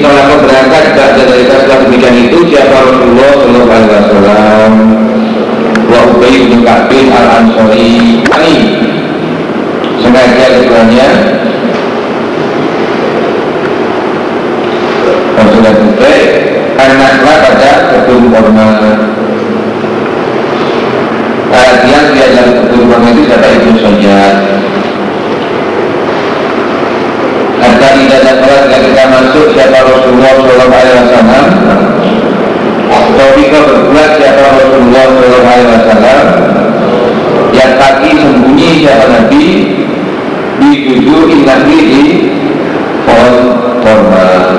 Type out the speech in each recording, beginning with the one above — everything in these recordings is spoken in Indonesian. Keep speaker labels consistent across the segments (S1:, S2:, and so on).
S1: Kalau aku berangkat Tidak dari demikian itu Siapa Rasulullah Alaihi Wasallam Wa bin Ini Sengaja selesai Anaklah pada korma Perhatian dia dalam kebun korma itu Siapa Ibnu Sojat Hatta tidak sholat ketika masuk siapa Rasulullah Sallallahu Alaihi Wasallam? Berbuat siapa Rasulullah Sallallahu Alaihi Wasallam? Yang kaki sembunyi siapa Nabi? Di tujuh Nabi di pohon korban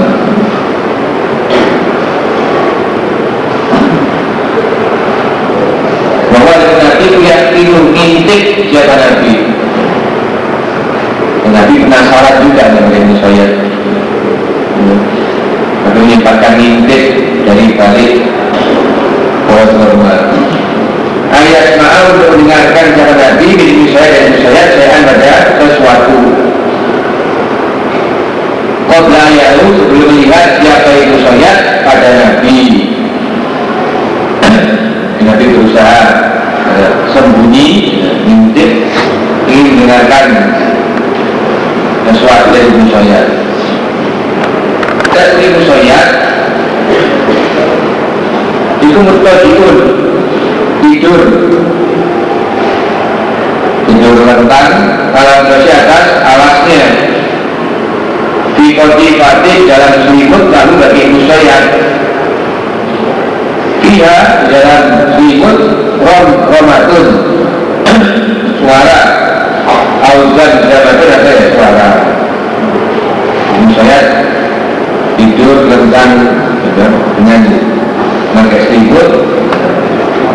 S1: Bahwa Nabi itu yang ngintip siapa Nabi? Nabi penasaran juga dengan Ibnu Sayyid Tapi menyimpankan ngintip dari balik pohon normal Ayat maaf untuk mendengarkan cara Nabi Ibnu Sayyid dan Sayyid saya pada sesuatu. Qobla yahu sebelum melihat siapa Ibnu Sayyid pada Nabi. Nabi berusaha sembunyi, ngintip ingin mendengarkan sesuatu dari dan Ibnu Sayyid itu mutadikun tidur tidur. Rentang kalau terus atas alasnya. Di fatih dalam selimut lalu bagi Ibnu Sayyid dia dalam rom romatun. Suara. Auzan jabatnya ada suara. Saya tidur tentang dengan pakai selimut.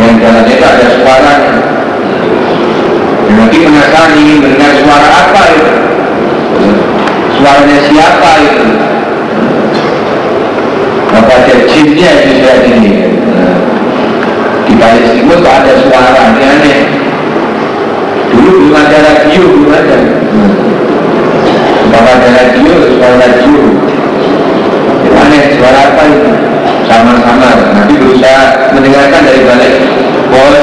S1: Yang dalamnya itu ada suara. Nanti penasaran ingin mendengar suara apa itu? Suaranya siapa itu? Apa ada jinnya itu saya ini Di balik selimut ada suara ini aneh. Dulu belum ada radio belum ada. Kalau ada radio suara radio. Aneh suara apa itu? Sama-sama nanti berusaha mendengarkan dari balik. Pol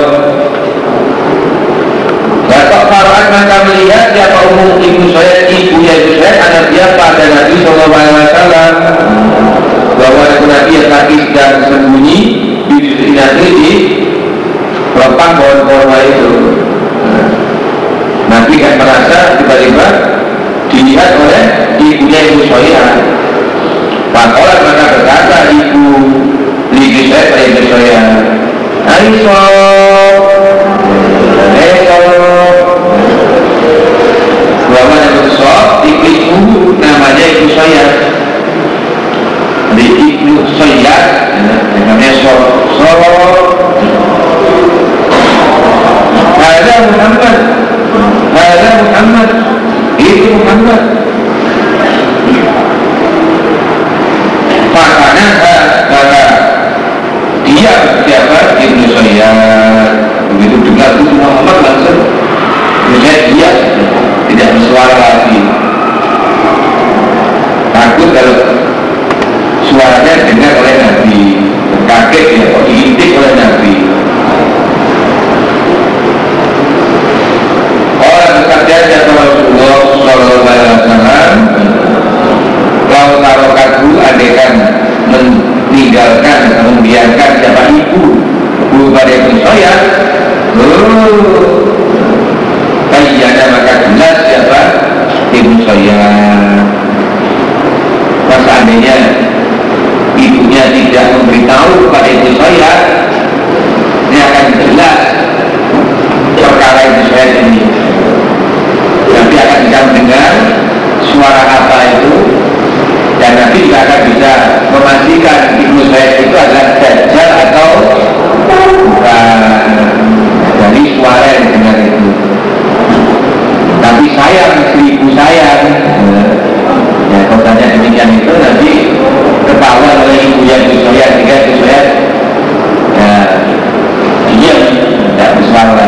S1: Bapak Farhan maka melihat siapa umum ibu saya, ibu saya, anak dia pada Nabi Sallallahu Alaihi bahwa Nabi yang tadi sedang sembunyi di nanti di lempang pohon-pohon itu. Nabi kan merasa tiba-tiba dilihat oleh ibunya ibu saya. Pakola maka berkata ibu ibu saya pada ibu saya, Aisyah, Aisyah, bahwa yang besar ibu namanya ibu saya di ibu saya namanya so so ada Muhammad. Ada Muhammad. Itu Muhammad. Makanya kata dia siapa? Ibu saya begitu dengar itu Muhammad langsung. Saya dia. Tidak bersuara lagi. Takut kalau suaranya dengar oleh Nabi. Kaget ya kok diintik oleh Nabi jasa Rasulullah Sallallahu Alaihi Wasallam. Kalau taruh kagu adekan meninggalkan membiarkan siapa ibu. Ibu pada ibu saya oh bayyana maka jelas siapa ibu saya. Pas seandainya ibunya tidak memberitahu kepada ibu saya ini akan jelas perkara ibu saya ini akan bisa mendengar suara apa itu dan nanti juga akan bisa memastikan ibu saya itu adalah dajjal atau bukan. Dari suara yang dengar itu. Tapi sayang ibu sayang ya kalau demikian itu nanti ketahuan oleh ibu yang sehingga ibu saya ya diam tidak bersuara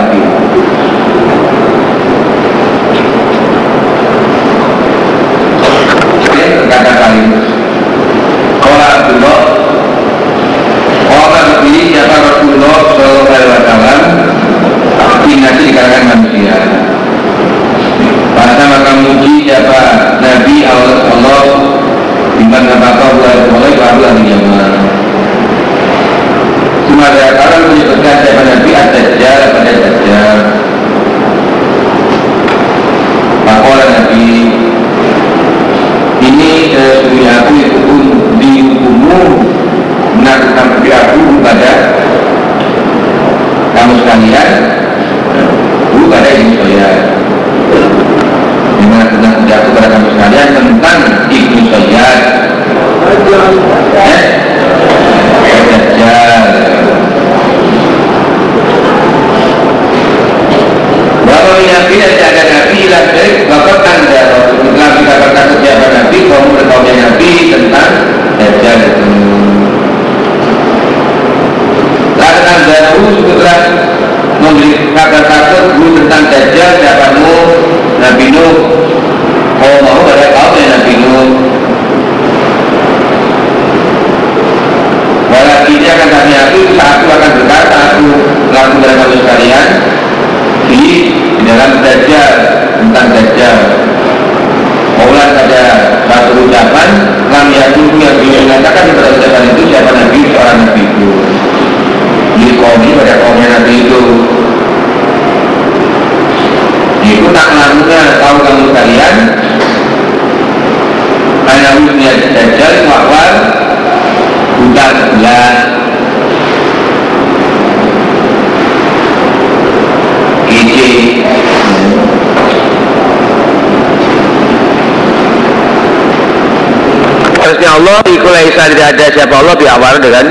S1: Allah diawal dengan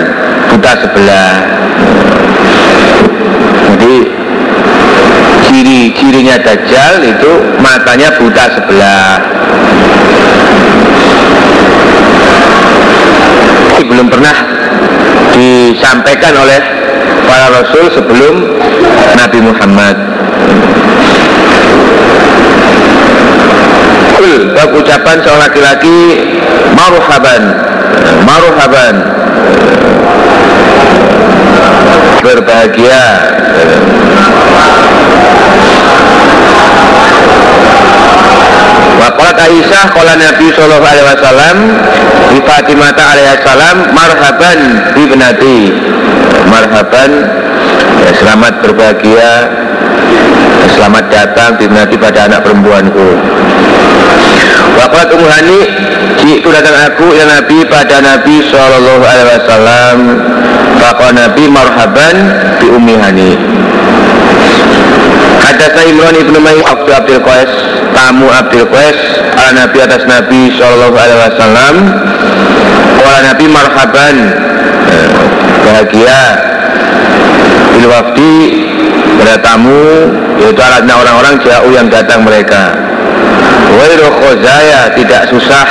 S1: buta sebelah. Jadi ciri-cirinya Dajjal itu matanya buta sebelah. Ini belum pernah disampaikan oleh para rasul sebelum Nabi Muhammad menjawab ucapan seorang laki-laki marhaban marhaban. Berbahagia. Waqalat Aisyah Kala Nabi Sallallahu Alaihi Wasallam Di Fatimah Alaihi Wasallam Marhaban Ibnati. Marhaban ya, Selamat berbahagia Selamat datang Ibnati pada anak perempuanku. Waqalat Ummu Hani Itu datang aku ya Nabi pada Nabi Sallallahu Alaihi Wasallam. Fakwa Nabi marhaban Di Ummi Hani. Hadasna Imran ibnu Mai Abdul Abdul Qais tamu Abdul Qais ala Nabi atas Nabi Shallallahu Alaihi Wasallam. Wala Nabi marhaban. Eh, bahagia. Bil wafdi pada tamu yaitu alatnya orang-orang jauh yang datang mereka. Wairu khozaya tidak susah.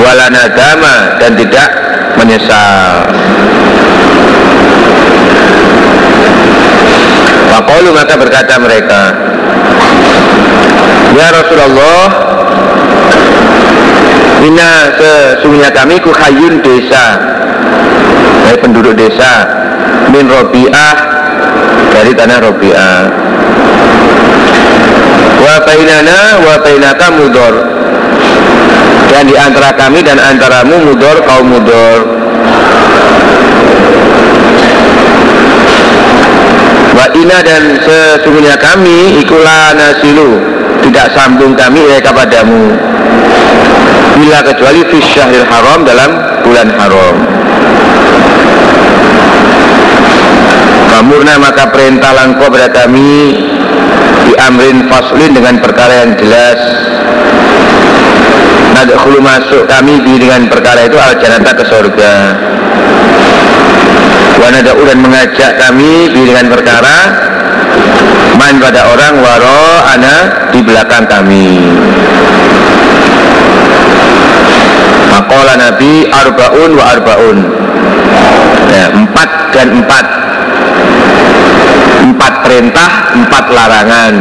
S1: Wala nadama dan tidak menyesal. Waqalu maka berkata mereka Ya Rasulullah Ina sesungguhnya kami kuhayun desa Dari penduduk desa Min Robi'ah Dari tanah Robi'ah Wa bainana wa bainaka mudor Dan di antara kami dan antaramu mudor kaum mudor Wa ina dan sesungguhnya kami ikulah nasilu. Tidak sambung kami ya kepadamu. Bila kecuali fi syahril haram dalam bulan haram Kamurna maka perintah langko pada kami di amrin faslin dengan perkara yang jelas. Nadkhulu masuk kami dengan perkara itu al ke surga. Wanada'u dan mengajak kami dengan perkara Man pada orang waro ana di belakang kami. Makola Nabi arbaun wa arbaun. Ya, Empat dan Empat perintah, empat larangan.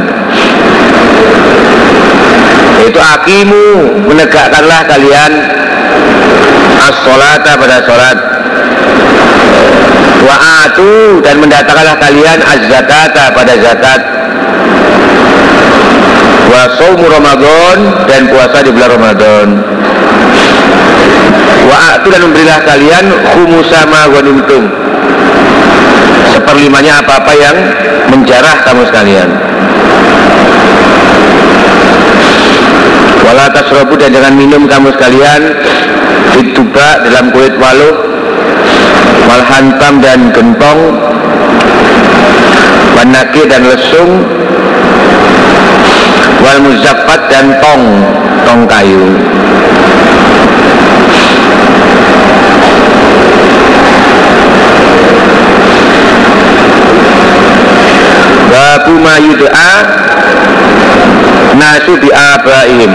S1: Itu akimu menegakkanlah kalian As-sholata pada sholat wa'atu dan mendatangkanlah kalian az-zakata pada zakat. Wa saumu Ramadan dan puasa di bulan Ramadan. Wa'atu dan memberilah kalian khumusama ghanimtum seperlimanya apa-apa yang menjarah kamu sekalian. Wala tasrobu dan jangan minum kamu sekalian. Fituba dalam kulit waluh wal hantam dan gentong wanaki dan lesung wal muzaffat dan tong tong kayu Babu ma yud'a nasu bi abaihim.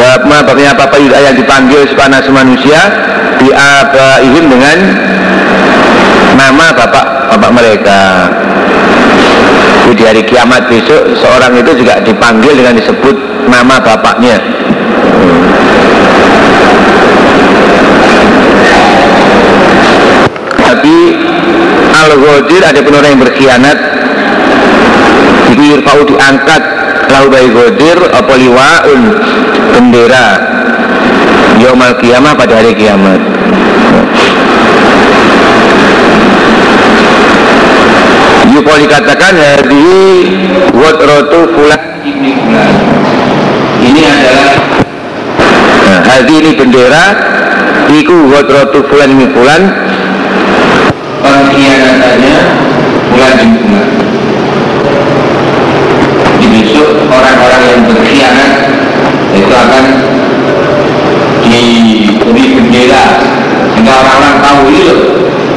S1: Bab ma babnya apa-apa yud'a yang dipanggil sepanas manusia biabaihim dengan nama bapak bapak mereka. Di hari kiamat besok seorang itu juga dipanggil dengan disebut nama bapaknya. Tapi al-ghadir ada pun orang yang berkhianat itu yurfa'u diangkat lahu bayi ghadir apa liwa'un? Bendera. Yaumal kiamah pada hari kiamat. Yuko dikatakan hari Watrotu fulan. Ini adalah nah, Hari ini bendera. Iku Watrotu fulan ibni fulan. Pengkhianatannya Fulan Di besok orang-orang yang berkhianat Itu akan diberi bendera. Sehingga orang-orang tahu ini loh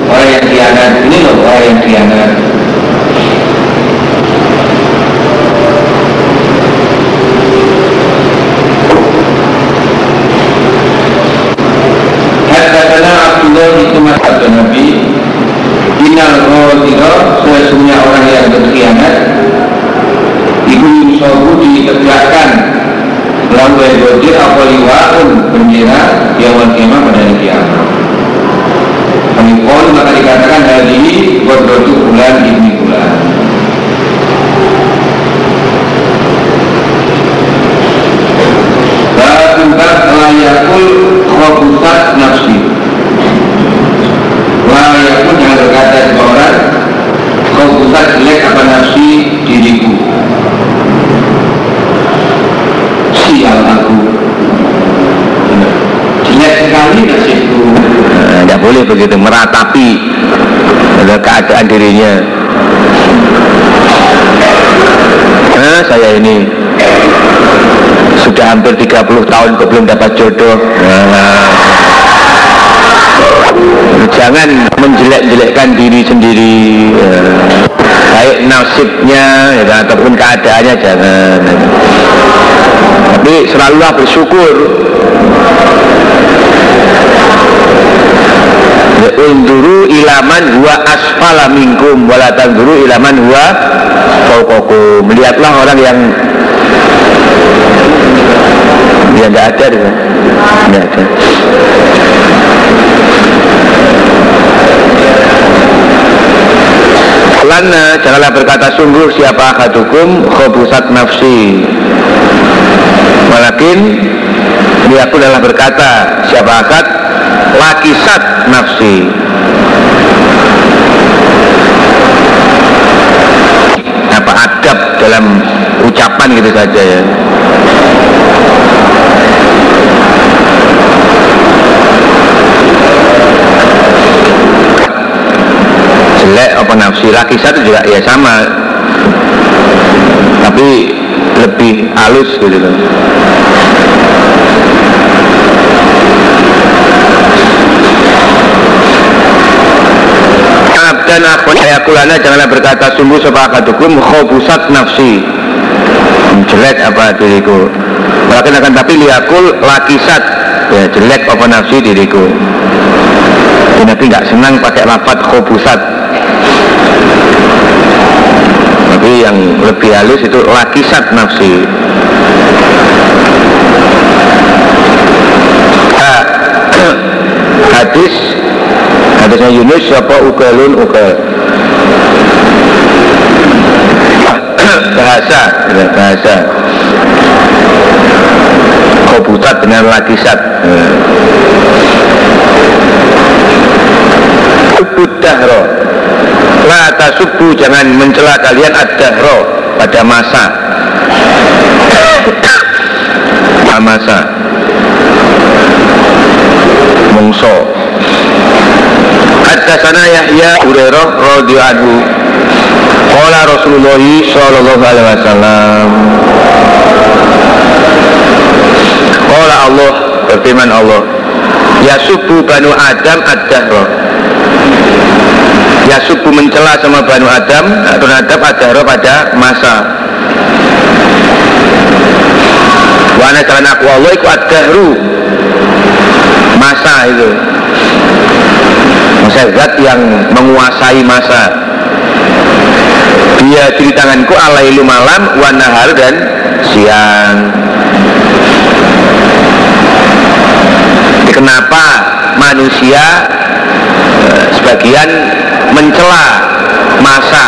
S1: orang yang khianat ini loh orang yang khianat. Haddatana Abdullah itu Nabi Inal Ghawatira Sesungguhnya orang ditegakkan lampu godi apa? liwaun bendera yang kiamat pada hari kiamat Pengikon maka dikatakan hari ini Godrotu bulan ini bulan Bakat layakul khobusat nafsi Layakul yang berkata seorang Khobusat jelek apa nafsi diriku sial aku jelek sekali nasibku
S2: tidak boleh begitu meratapi keadaan dirinya. Nah saya ini sudah hampir 30 tahun kok belum dapat jodoh. Nah, jangan menjelek-jelekkan diri sendiri. Ya. baik nasibnya ya, ataupun keadaannya jangan. Tapi selalulah bersyukur unduru ilaman huwa asfala minkum walatan duru ilaman huwa fauqakum melihatlah orang yang ya tidak ada tidak ada. Lana janganlah berkata sungguh siapa akadukum khobusat nafsi. Walakin dia pun adalah berkata siapa akad lakisat nafsi. Apa adab dalam ucapan gitu saja ya? Jelek apa nafsi? Laki satu juga ya sama. Tapi lebih halus gitu loh saya kulana janganlah berkata sungguh sepakatukum khobusat nafsi. Jelek apa diriku? Walakin akan tapi liakul lakisat. Ya jelek apa nafsi diriku? Nabi nggak senang pakai lafat khobusat. Tapi yang lebih halus itu lakisat nafsi hadis hadisnya Yunus siapa ugalun ugal. Bahasa ya, bahasa. Khobutat dengan lakisat Subudahro La tasubu jangan mencela kalian ad-dahro pada masa. Masa. Mungso Hadasana Yahya Hurairah radhiyallahu anhu. Qala Rasulullah sallallahu alaihi wasallam. Qala Allah berfirman Allah Ya subuh banu Adam ad-dahra. Ya subuh mencela sama banu Adam atau Adam ad-dahra pada masa. Wana jalan aku Allah iku ad-dahru. Masa itu Masa zat yang menguasai masa. Dia di tanganku alailu malam Wanahar dan siang. Kenapa manusia eh, sebagian mencela masa?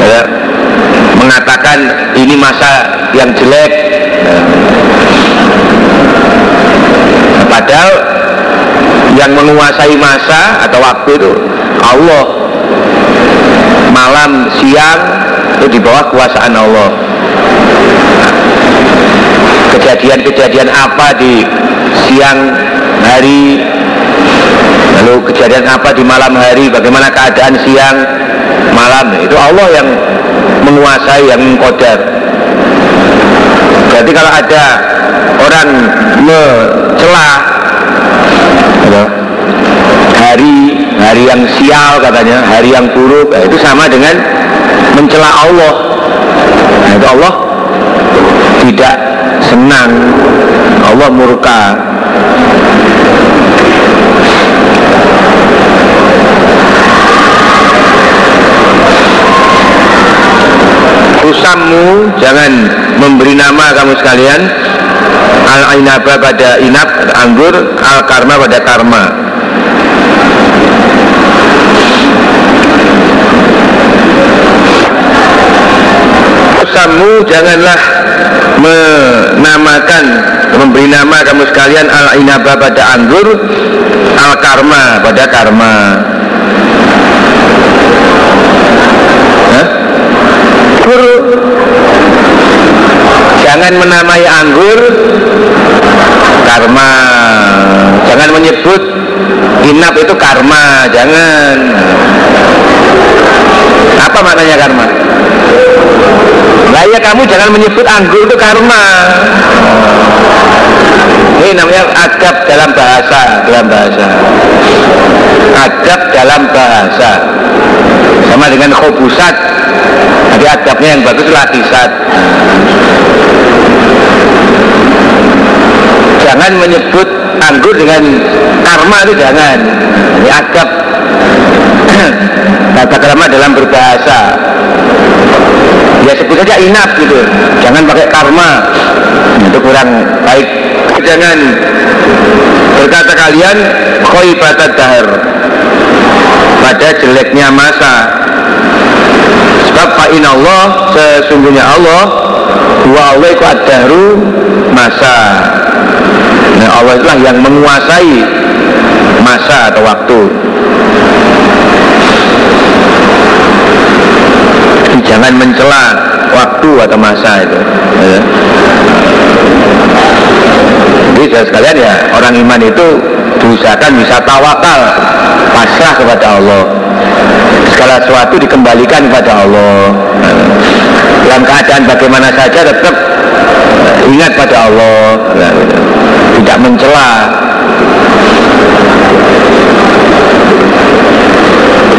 S2: Ya, mengatakan ini masa yang jelek. Nah, padahal yang menguasai masa atau waktu itu Allah. Malam siang itu di bawah kuasaan Allah. Kejadian-kejadian apa di siang hari? Lalu kejadian apa di malam hari? Bagaimana keadaan siang malam? Itu Allah yang menguasai yang mengkodar berarti kalau ada orang mencela hari hari yang sial katanya hari yang buruk. Nah, itu sama dengan mencela Allah. Nah, itu Allah tidak senang. Allah murka. Tusamu jangan memberi nama kamu sekalian. Al inaba pada inab anggur. Al karma pada karma Tusamu janganlah menamakan memberi nama kamu sekalian al inaba pada anggur al karma pada karma. Hah? jangan menamai anggur karma. Jangan menyebut inap itu karma jangan. Apa maknanya karma lah ya kamu jangan menyebut anggur itu karma. Ini namanya adab dalam bahasa dalam bahasa. Adab dalam bahasa. Sama dengan khobusat jadi adabnya yang bagus lakisat jangan menyebut anggur dengan karma itu jangan. Ini adab. Tata krama dalam berbahasa ya sebut saja inap gitu. Jangan pakai karma. Itu kurang baik. Jangan berkata kalian khoibatat dahar. Pada jeleknya masa. Sebab fa'in Allah sesungguhnya Allah wa Allah itu ad-dahru masa. Nah Allah itulah yang menguasai masa atau waktu jangan mencela waktu atau masa itu ya. jadi saya sekalian ya orang iman itu diusahakan bisa tawakal pasrah kepada Allah. Segala sesuatu dikembalikan kepada Allah. Dalam keadaan bagaimana saja tetap ingat pada Allah. Tidak mencela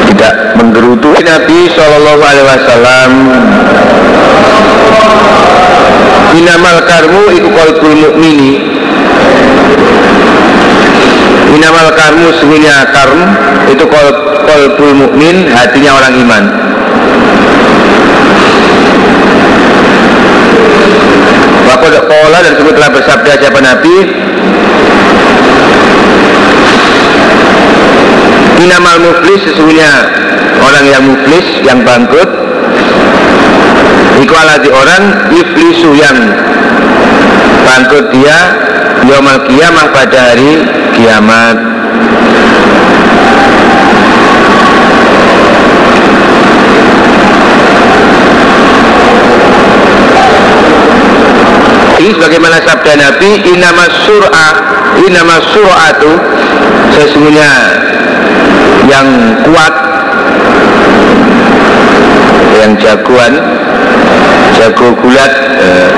S2: tidak menggerutu Nabi Shallallahu Alaihi Wasallam. Inamal karmu iku qalbul mukmini Inamal karmu sebenarnya karm itu qalbul mukmin hatinya orang iman. Bapak Kola dan sebut telah bersabda siapa Nabi. Inamal muflis sesungguhnya orang yang muflis, yang bangkrut. Iku alati orang iflisu yang bangkrut dia Yomal kiamah pada hari kiamat. Ini sebagaimana sabda Nabi inama sur'a inama sur'atu sesungguhnya yang kuat yang jagoan jago gulat eh,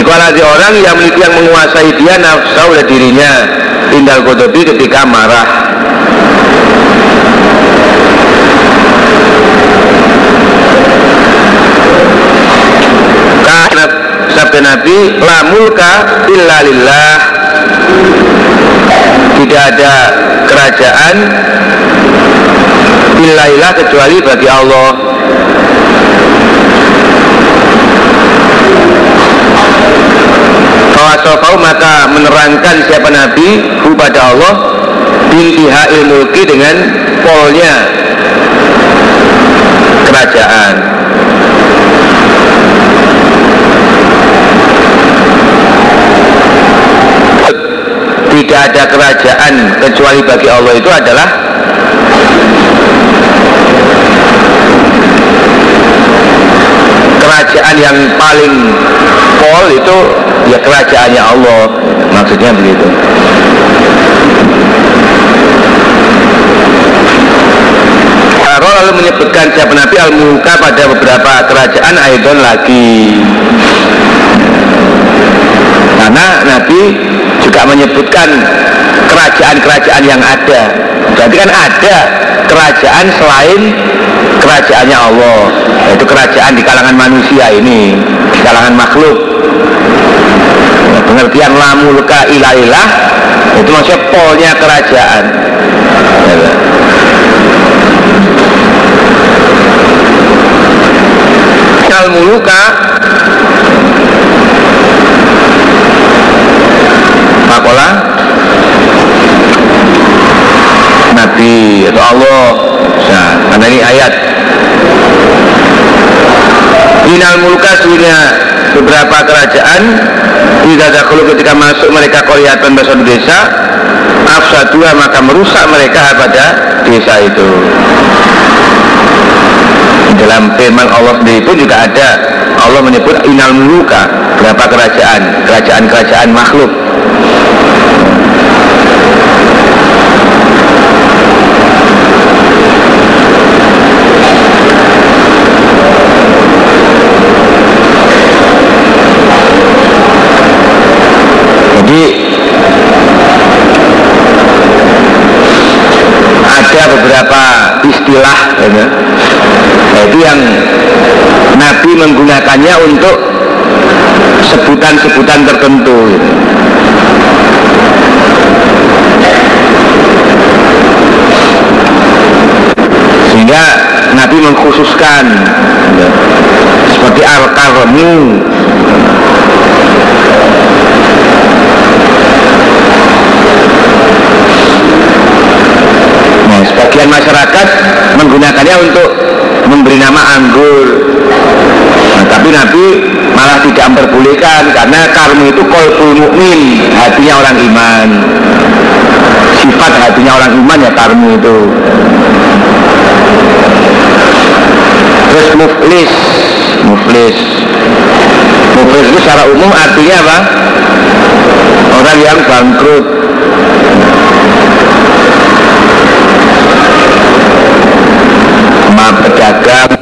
S2: di orang yang yang menguasai dia nafsu oleh dirinya tinggal kotobi ketika marah. Sabda Nabi la mulka illa lillah. Tidak ada kerajaan illailah kecuali bagi Allah Fawasofau maka menerangkan siapa Nabi hu pada Allah bintiha ilmulki dengan polnya kerajaan. Tidak ada kerajaan kecuali bagi Allah itu adalah kerajaan yang paling pol itu ya kerajaannya Allah. Maksudnya begitu. Roh lalu menyebutkan siapa Nabi al-Muka pada beberapa kerajaan Aidon lagi. Karena Nabi juga menyebutkan kerajaan-kerajaan yang ada. Berarti kan ada kerajaan selain kerajaannya Allah. Yaitu kerajaan di kalangan manusia ini di kalangan makhluk pengertian lamulka ilailah itu maksudnya polnya kerajaan. Inal muluka Makola Nabi atau Allah. Nah, karena ini ayat. Inal muluka sebenarnya beberapa kerajaan tidak kalau ketika masuk mereka kelihatan besar desa afsadua maka merusak mereka pada desa itu. Dalam firman Allah sendiri pun juga ada. Allah menyebut inal muluka berapa kerajaan? Kerajaan-kerajaan makhluk jadi ada beberapa istilah ya, itu yang Nabi menggunakannya untuk sebutan-sebutan tertentu gitu. sehingga Nabi mengkhususkan ya, seperti al-karmu Nah, sebagian masyarakat menggunakannya untuk memberi nama anggur. Nah, tapi Nabi malah tidak memperbolehkan karena karmu itu kolbul mukmin, hatinya orang iman. Sifat hatinya orang iman ya karmu itu. Terus muflis, muflis. Muflis itu secara umum artinya apa? Orang yang bangkrut. Maaf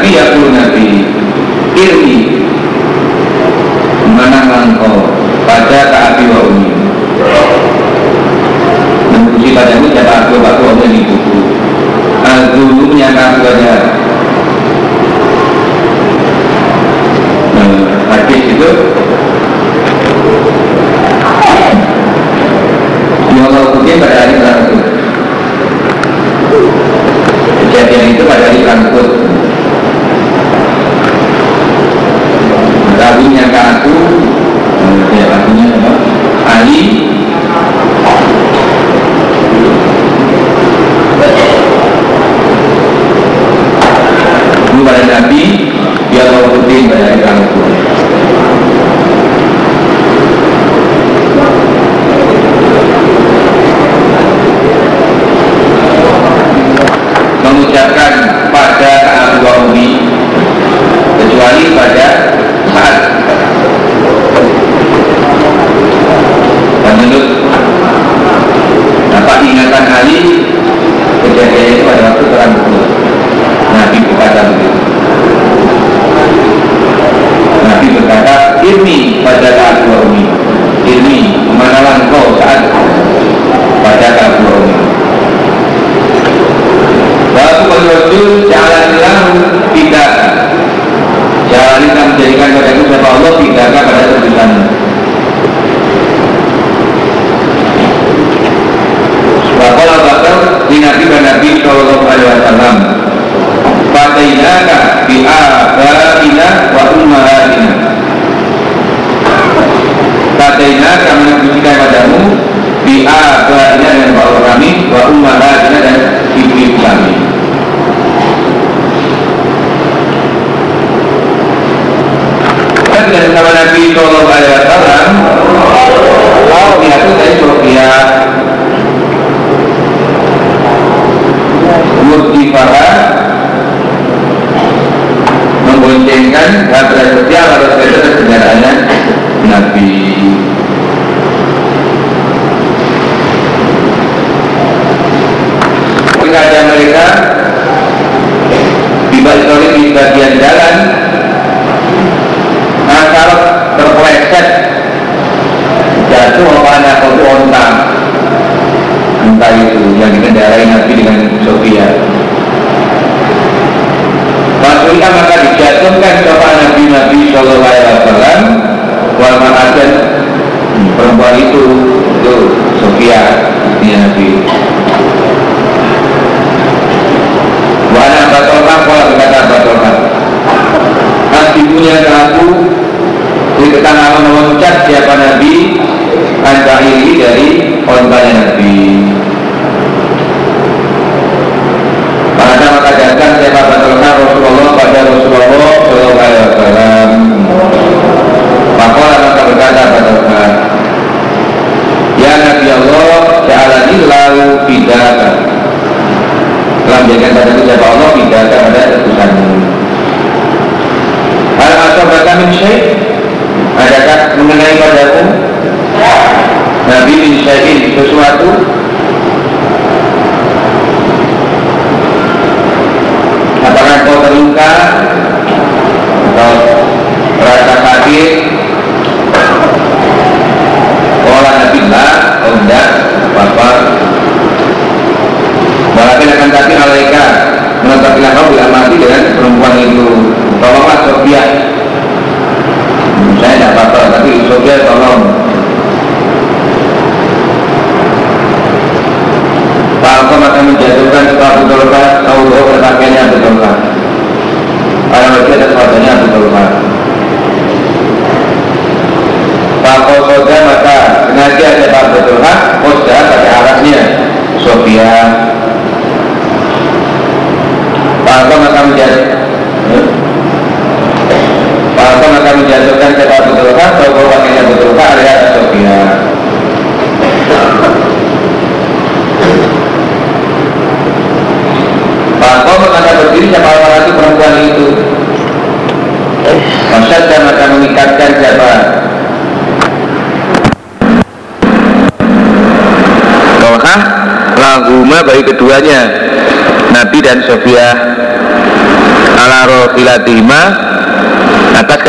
S1: Nabi ya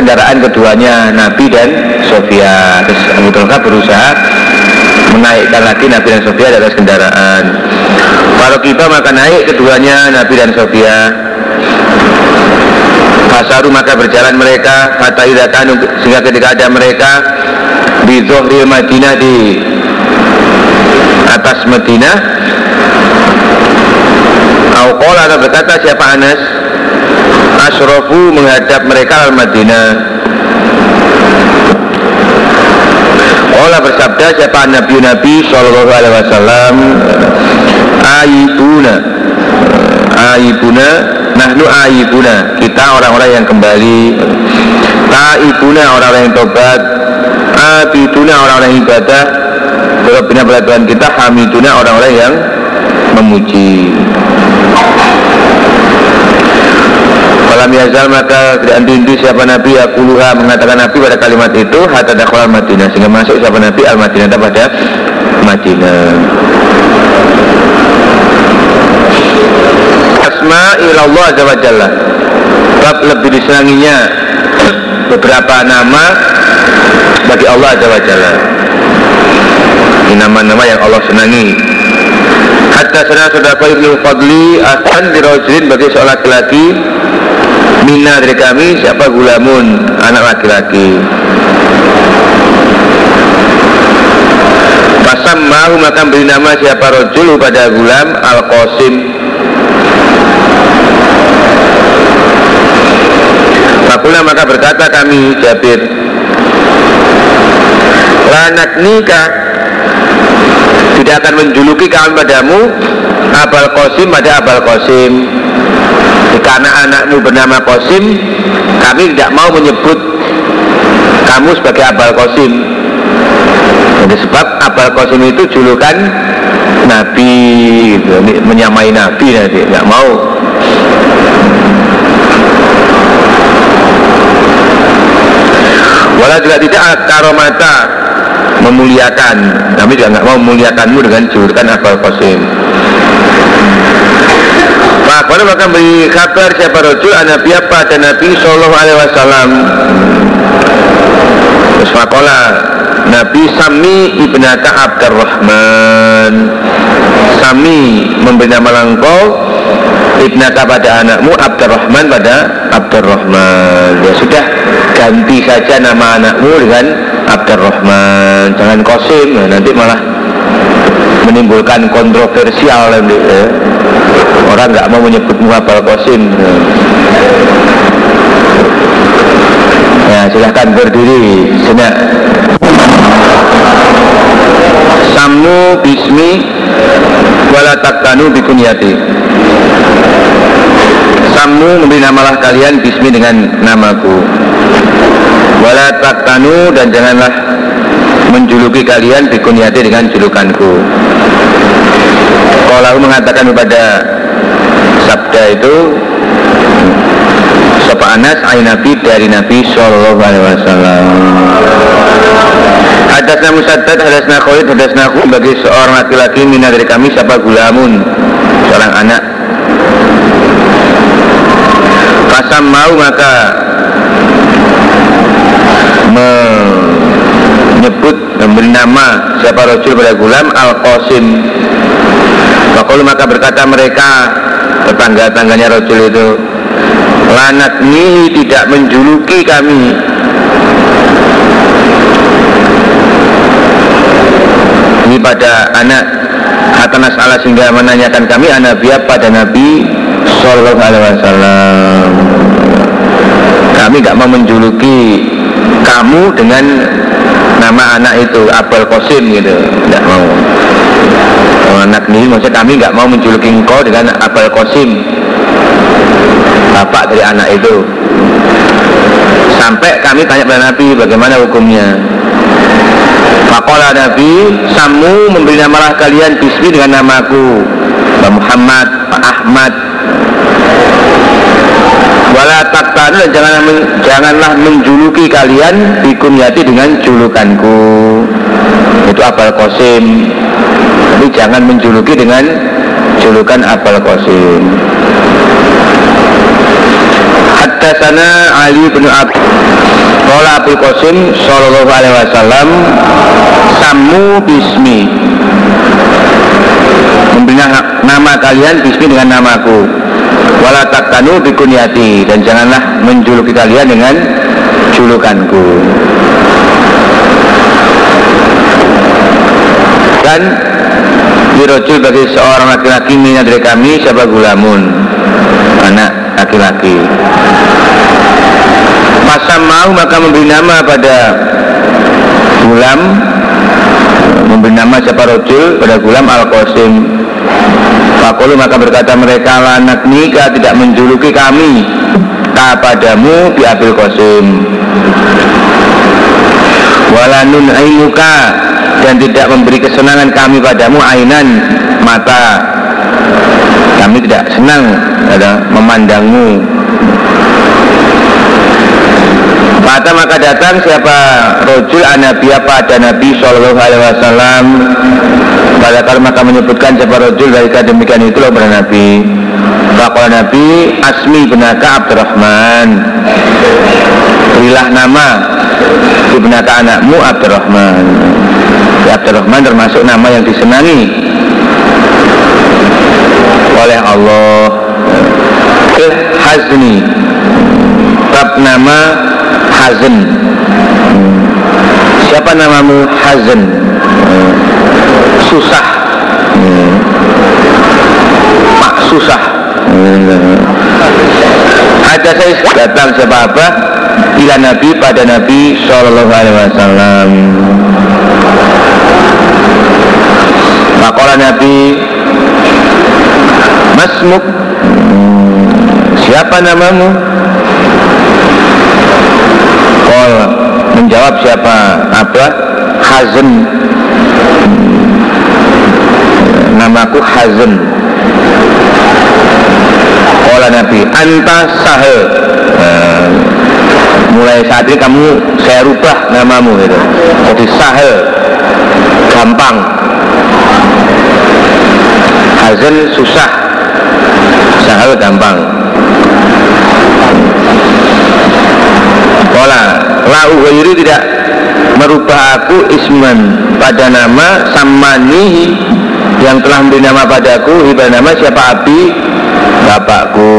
S2: kendaraan keduanya Nabi dan Sofia. Terus Abu Talha berusaha menaikkan lagi Nabi dan Sofia di atas kendaraan. Kalau kita maka naik keduanya Nabi dan Sofia. Fasaru maka berjalan mereka kata idatan sehingga ketika ada mereka di Zohril Madinah di atas Madinah Auqola atau berkata siapa Anas Asrofu menghadap mereka al Madinah. Ola bersabda siapa Nabi Nabi Sallallahu Alaihi Wasallam Ayibuna Ayibuna Nahnu ayibuna Kita orang-orang yang kembali. Taibuna orang-orang yang tobat. Abiduna orang-orang ibadah. Berbina pada Tuhan kita Hamiduna orang-orang yang memuji Falam yazal maka tidak henti siapa Nabi Akuluha mengatakan Nabi pada kalimat itu Hatta dakhul al-Madinah Sehingga masuk siapa Nabi al-Madinah pada Madinah. Asma ilallah azza wa jalla. Bab lebih disenanginya beberapa nama bagi Allah Azza wa Jalla. Ini nama-nama yang Allah senangi. Hatta sana sudah ibnu fadli asan dirojin bagi seorang laki-laki Mina dari kami siapa gulamun? Anak laki-laki. Pasam mau maka beri nama siapa rojul pada gulam Al-Qasim. Fakula maka berkata kami Jabir Lanak nikah Tidak akan menjuluki kami padamu Abal Qasim pada Abal Qasim Karena anakmu bernama Qasim Kami tidak mau menyebut Kamu sebagai Abal Qasim. Jadi sebab Abal Qasim itu julukan Nabi gitu. menyamai Nabi nanti nggak mau. Walau juga tidak karomata memuliakan. Kami juga nggak mau memuliakanmu dengan julukan Abal Qasim Pada maka beri kabar siapa rojul Nabi apa dan Nabi Sallallahu Alaihi Wasallam. Terus Nabi Sami ibnaka Abdurrahman. Sami memberi nama langkau ibnaka pada anakmu Abdurrahman pada Abdurrahman. Ya sudah ganti saja nama anakmu dengan Abdurrahman. Jangan Kosim nanti malah menimbulkan kontroversial nanti ya. Orang nggak mau menyebutmu Abdul Kosim ya. silahkan berdiri senak Samu bismi wala taktanu bikunyati. Samu memberi namalah kalian bismi dengan namaku. Wala taktanu dan janganlah menjuluki kalian bikunyati dengan julukanku. Kalau mengatakan kepada sabda itu Sopa Anas ay Nabi dari Nabi Sallallahu Alaihi Wasallam Hadasna Musaddad, hadasna Khalid, hadasna aku bagi seorang laki-laki mina dari kami siapa gulamun seorang anak. Kasam mau maka menyebut memberi nama siapa rojul pada gulam al qasim maka berkata mereka tetangga-tangganya rojul itu lanat nihi tidak menjuluki kami. Ini pada anak Hatanas Allah sehingga menanyakan kami anak pada Nabi Sallallahu Alaihi Wasallam kami gak mau menjuluki kamu dengan nama anak itu Abel Kosim gitu. Tidak mau anak ini maksudnya kami nggak mau menjuluki engkau dengan Abel Kosim bapak dari anak itu. Sampai kami tanya pada Nabi bagaimana hukumnya? Fakola Nabi Samu memberi namalah kalian bismi dengan namaku Pak Muhammad, Pak Ahmad. Wala taktanu dan janganlah, janganlah menjuluki kalian Bikunyati dengan julukanku Itu Abal Qasim. Tapi jangan menjuluki dengan julukan Abal Qasim. Hatta sana Ali bin Abi Kola Abu Qasim Sallallahu Alaihi Wasallam Samu Bismi. Memberi nama kalian Bismi dengan namaku. Wala taktanu bikunyati Dan janganlah menjuluki kalian dengan julukanku Dan dirojul bagi seorang laki-laki minat dari kami siapa gulamun? Anak laki-laki. Pasam mau maka memberi nama pada gulam. Memberi nama siapa rojul pada gulam al qasim Fakulu maka berkata mereka lanak nikah tidak menjuluki kami. Kepadamu di abil qasim. Walanun ainuka dan tidak memberi kesenangan kami padamu ainan mata kami tidak senang ada memandangmu. Mata maka datang siapa rojul anabi apa ada Nabi Shallallahu Alaihi Wasallam? Pada kali maka menyebutkan siapa rojul dari demikian itu loh Nabi. Fakal Nabi Asmi benaka Abdurrahman. Berilah nama ibnaka anakmu Abdurrahman Abdurrahman termasuk nama yang disenangi oleh Allah. Fil hazni bab nama hazn siapa namamu hazn susah. Mak susah. Ada saya datang siapa apa? Ila Nabi pada Nabi Shallallahu Alaihi Wasallam Makola Nabi Masmuk Siapa namamu? Kol menjawab siapa? Apa? Hazan Namaku Hazan Kola Nabi Anta sahel nah, Mulai saat ini kamu saya rubah namamu gitu. Jadi sahel Gampang Hazan susah. Sahel gampang. Kola Lau ghairi tidak merubah aku isman pada nama samanihi yang telah memberi nama padaku. Hibah nama siapa? Abi bapakku.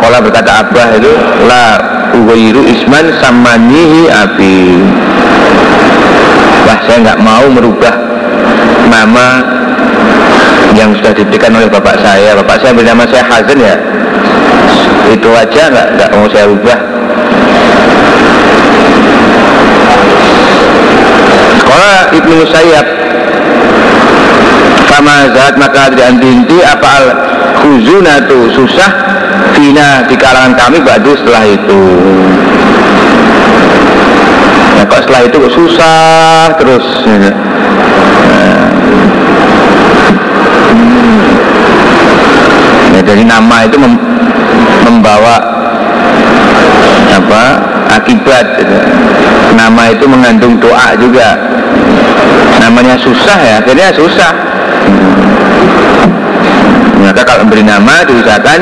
S2: Kola berkata abah itu la uwairu isman samanihi abi wah saya nggak mau merubah nama yang sudah diberikan oleh bapak saya. Bapak saya beri nama saya Hazan ya? Itu aja nggak nggak mau saya ubah. Sekolah Ibnu Musayyab sama zat maka tidak henti apa al khuzunatu susah fina di kalangan kami badu setelah itu setelah itu susah terus nah. Ya, jadi nama itu mem membawa apa akibat gitu. nama itu mengandung doa juga namanya susah ya akhirnya susah maka kalau memberi nama diusahakan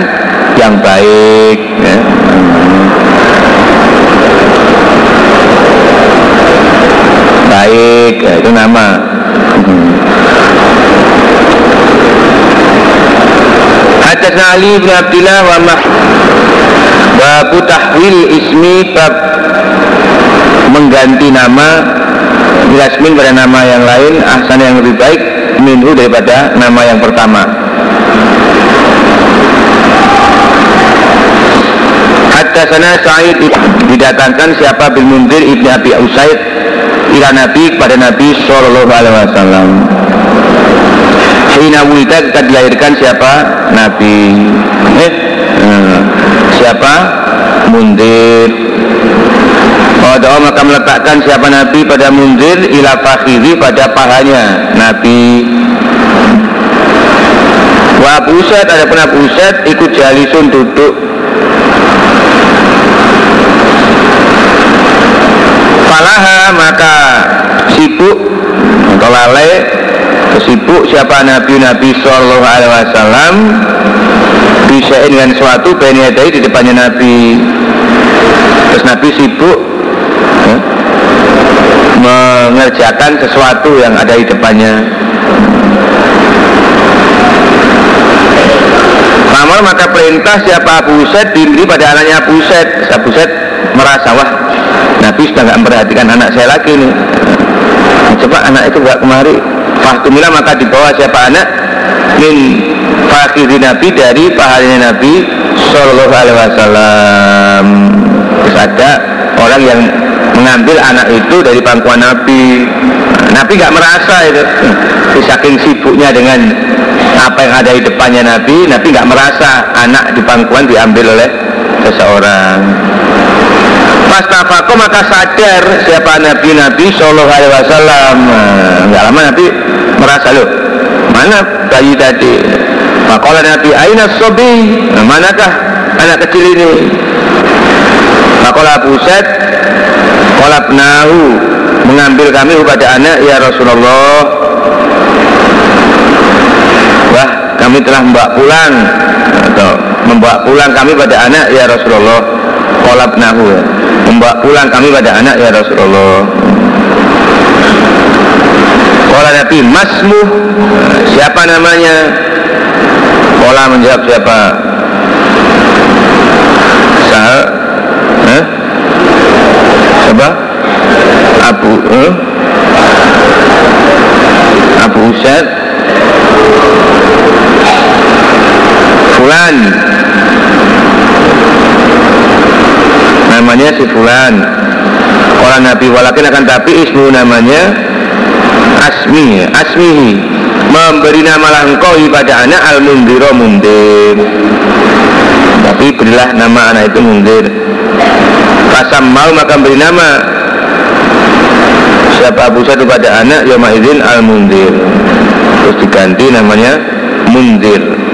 S2: yang baik ya. Baik ya, itu nama. Hadasna Ali bin Abdullah wa mah Babu tahwil ismi bab mengganti nama Bilasmin pada nama yang lain Ahsan yang lebih baik Minhu daripada nama yang pertama. Hadasana Sa'id didatangkan siapa? Bin Munzir ibni Abi Usaid ila Nabi kepada Nabi Sallallahu Alaihi Wasallam. Hina wulida ketika dilahirkan siapa? Nabi. Eh, eh, Siapa? Mundir. Doa maka meletakkan siapa Nabi pada mundir ila fakhiri pada pahanya Nabi. Wa Usaid ada Abu Usaid ikut jalisun duduk. Falaha maka sibuk atau lalai sibuk siapa Nabi Nabi Sallallahu Alaihi Wasallam? Bisa dengan suatu beniadai di depannya Nabi. Terus Nabi sibuk ya, mengerjakan sesuatu yang ada di depannya. Namun maka perintah siapa Abu Usaid diberi pada anaknya Abu Usaid Abu Usaid merasa wah Nabi sudah nggak memperhatikan anak saya lagi nih coba anak itu nggak kemari Fahtumilah maka dibawa siapa anak? Min fakiri Nabi dari pahalanya Nabi Sallallahu Alaihi Wasallam. Terus ada orang yang mengambil anak itu dari pangkuan Nabi. Nabi nggak merasa itu. Saking sibuknya dengan apa yang ada di depannya Nabi Nabi nggak merasa anak di pangkuan diambil oleh seseorang Pas tafako maka sadar siapa Nabi Nabi Shallallahu Alaihi Wasallam. Nggak lama Nabi merasa loh mana bayi tadi. Makola Nabi Aina Sobi. Nah, manakah anak kecil ini? Makola Said. Kolab nahu mengambil kami kepada anak ya Rasulullah. Wah kami telah membawa pulang atau membawa pulang kami pada anak ya Rasulullah kolab nahu ya. membawa pulang kami pada anak ya Rasulullah. Kola Nabi Masmu siapa namanya? Kola menjawab siapa? Sahal eh? Siapa? Abu eh? Abu Usaid Fulan namanya si Fulan. Orang Nabi walakin akan tapi ismu namanya Asmi Asmihi. Memberi nama langkau pada anak al mundiro mundir tapi berilah nama anak itu mundir Kasam mau maka beri nama. Siapa Abu Sa'id pada anak Yoma izin al mundir terus diganti namanya mundir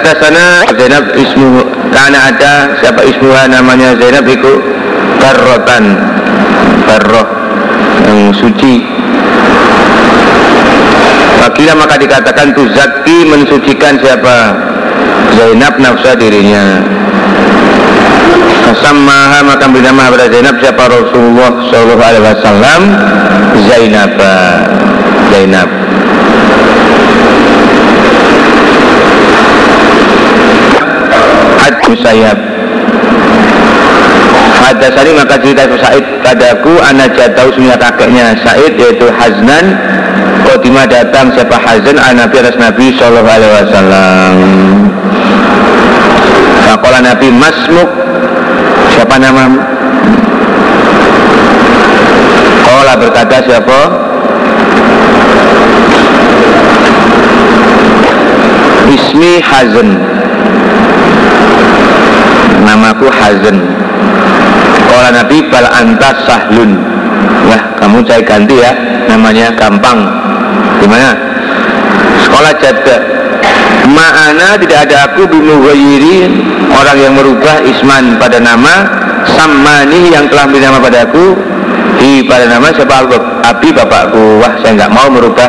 S2: hatta sana Zainab ismu karena ada siapa ismuha namanya Zainab itu karrotan karroh yang suci. Wakila maka dikatakan tu zaki mensucikan siapa? Zainab nafsa dirinya. Kasamaha maka beri nama pada Zainab siapa? Rasulullah Sallallahu Alaihi Wasallam Zainab Zainab Sayap Hadasani maka cerita Said padaku anak jatuh semua kakeknya Said yaitu Haznan. Khotimah datang siapa Hazan an Nabi atas Nabi Sallallahu Alaihi Wasallam. Fakola Nabi Masmuk. Siapa nama? Kola berkata siapa? Ismi Hazan Namaku Hazan Kola Nabi bal anta sahlun. Wah kamu saya ganti ya Namanya gampang. Gimana? Sekolah jada Ma'ana tidak ada aku bimughayiri Orang yang merubah isman pada nama Sammani yang telah memberi nama padaku Di pada nama siapa? Abi bapakku. Wah saya nggak mau merubah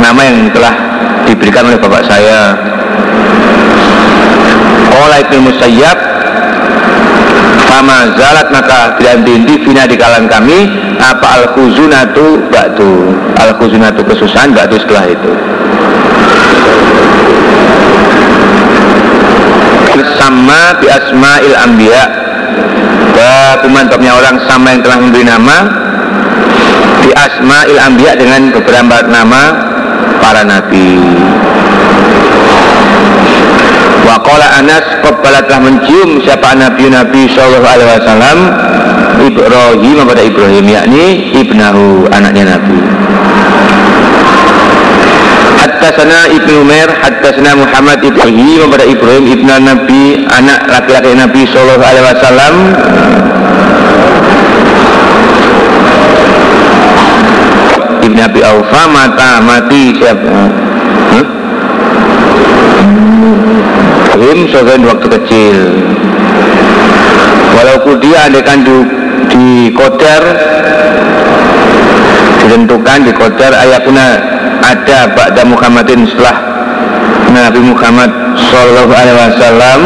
S2: Nama yang telah diberikan oleh bapak saya. Kola Ibnu Musayyab Fama zalat maka tidak henti Fina di kalangan kami. Apa al-khuzunatu batu Al-khuzunatu kesusahan batu setelah itu. Sama bi asma'il anbiya. Babu mantapnya orang sama yang telah memberi nama. Bi asma'il anbiya dengan beberapa nama para nabi Waqala Anas Qabbala telah mencium siapa Nabi Nabi Sallallahu Alaihi Wasallam Ibrahim kepada Ibrahim yakni ibnahu anaknya Nabi Haddatsana Ibnu Umair Haddatsana Muhammad Ibrahim kepada Ibrahim ibnu Nabi anak laki-laki Nabi Sallallahu Alaihi Wasallam Ibnu Abi Aufa mata mati siapa? Huh? Ibrahim sebagian waktu kecil. Walaupun dia adekan di, di koder ditentukan di koder ayatuna ada Ba'da Muhammadin setelah Nabi Muhammad Sallallahu Alaihi Wasallam.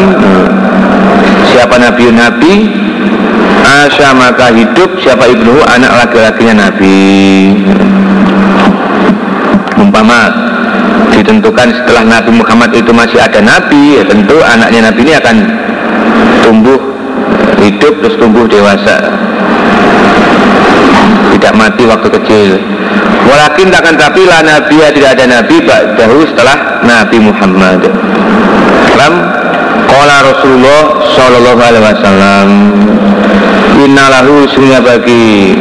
S2: Siapa Nabi? Nabi. Asya maka hidup siapa ibnu anak laki-lakinya Nabi. Umpama ditentukan setelah Nabi Muhammad itu masih ada Nabi ya tentu anaknya Nabi ini akan tumbuh hidup terus tumbuh dewasa. Tidak mati waktu kecil. Walakin takkan tapi lah Nabi ya tidak ada Nabi dahulu setelah Nabi Muhammad. Dalam Qala Rasulullah Sallallahu Alaihi Wasallam Innalahu sunya bagi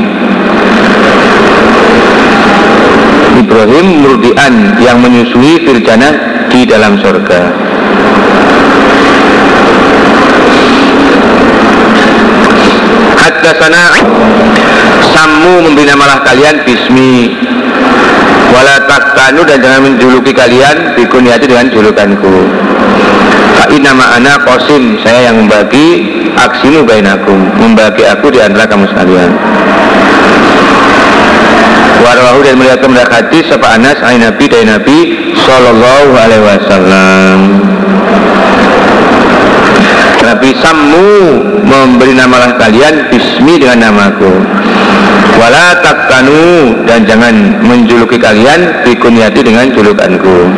S2: Ibrahim murdian yang menyusui firjana di dalam surga sana Sammu membina malah kalian Bismi. Wala taktanu dan jangan menjuluki kalian Bikunyati dengan julukanku. Fa'in nama anak kosim Saya yang membagi aksimu bainakum. Membagi aku di antara kamu sekalian Warawahu dan melihat kemendak hadis Sapa Anas ay Nabi dari Nabi Sallallahu alaihi wasallam. Nabi Sammu memberi namalah kalian Bismi dengan namaku. Wala takkanu dan jangan menjuluki kalian Bikunyati dengan julukanku.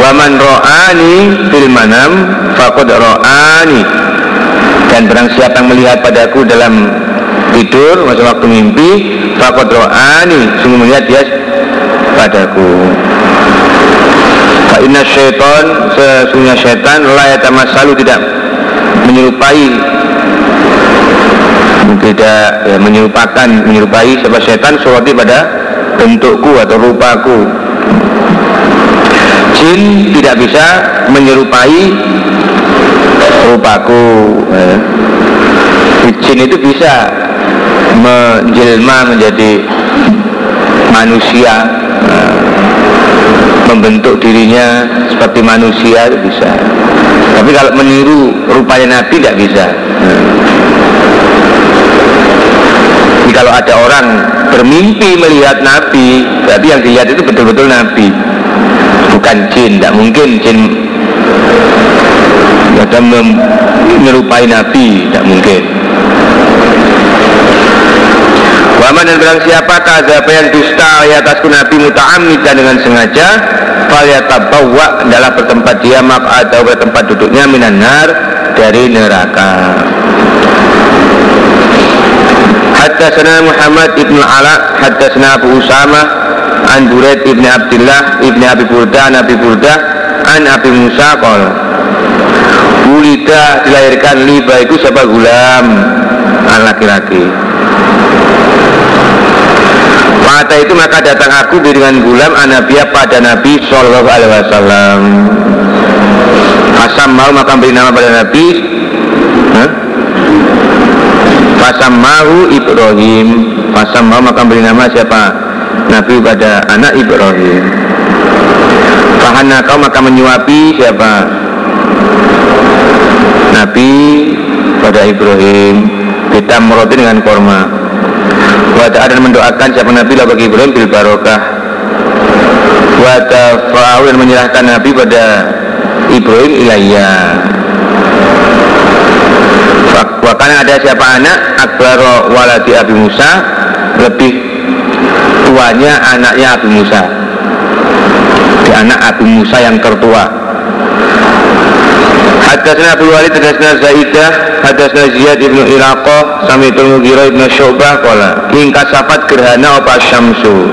S2: Waman ro'ani fil manam Fakod ro'ani Dan barang siapa yang melihat padaku dalam tidur Masa waktu mimpi Fakod ro'ani Sungguh melihat dia padaku. Inna syaitan Sesungguhnya syaitan Layat selalu tidak menyerupai tidak ya, menyerupakan menyerupai sebab setan seperti pada bentukku atau rupaku. Jin tidak bisa menyerupai rupaku ya. jin itu bisa menjelma menjadi manusia membentuk dirinya seperti manusia itu bisa tapi kalau meniru rupanya Nabi tidak bisa. Jadi kalau ada orang bermimpi melihat Nabi, berarti yang dilihat itu betul-betul Nabi, bukan jin. Tidak mungkin jin ada menyerupai Nabi, tidak mungkin. Waman dan berang siapa kazaba yang dusta ya atasku? Nabi muta'amidan dengan sengaja bawa adalah bertempat dia mak atau bertempat duduknya minanar dari neraka. Haddatsana Muhammad ibn Ala Haddatsana Abu Usama An Buraid ibn Abdullah ibn Abi Burda An Abi Burda An Abi Musa Qol Bulida dilahirkan liba itu siapa? Gulam An laki-laki Mata itu maka datang aku dengan gulam Anabiya pada Nabi Sallallahu Alaihi Wasallam. Asam mau maka beri nama pada Nabi. Hah? Fasamahu Ibrahim. Fasamahu maka beri nama siapa? Nabi pada anak Ibrahim. Fahana kau maka menyuapi siapa? Nabi pada Ibrahim. Kita meroti dengan korma Wada dan mendoakan siapa Nabi lah bagi Ibrahim bil barokah. Wada fa'au dan menyerahkan Nabi pada Ibrahim ilayya. Wakana ada siapa anak? Akbaro waladi Abi Musa. Lebih tuanya anaknya Abi Musa. Di anak Abi Musa yang tertua Hadasna Abu Walid Hadasna Zaidah Hadasna Ziyad ibnu Iraqah Samitul Mughirah ibnu Syu'bah Kola Ingkasafat gerhana apa syamsu?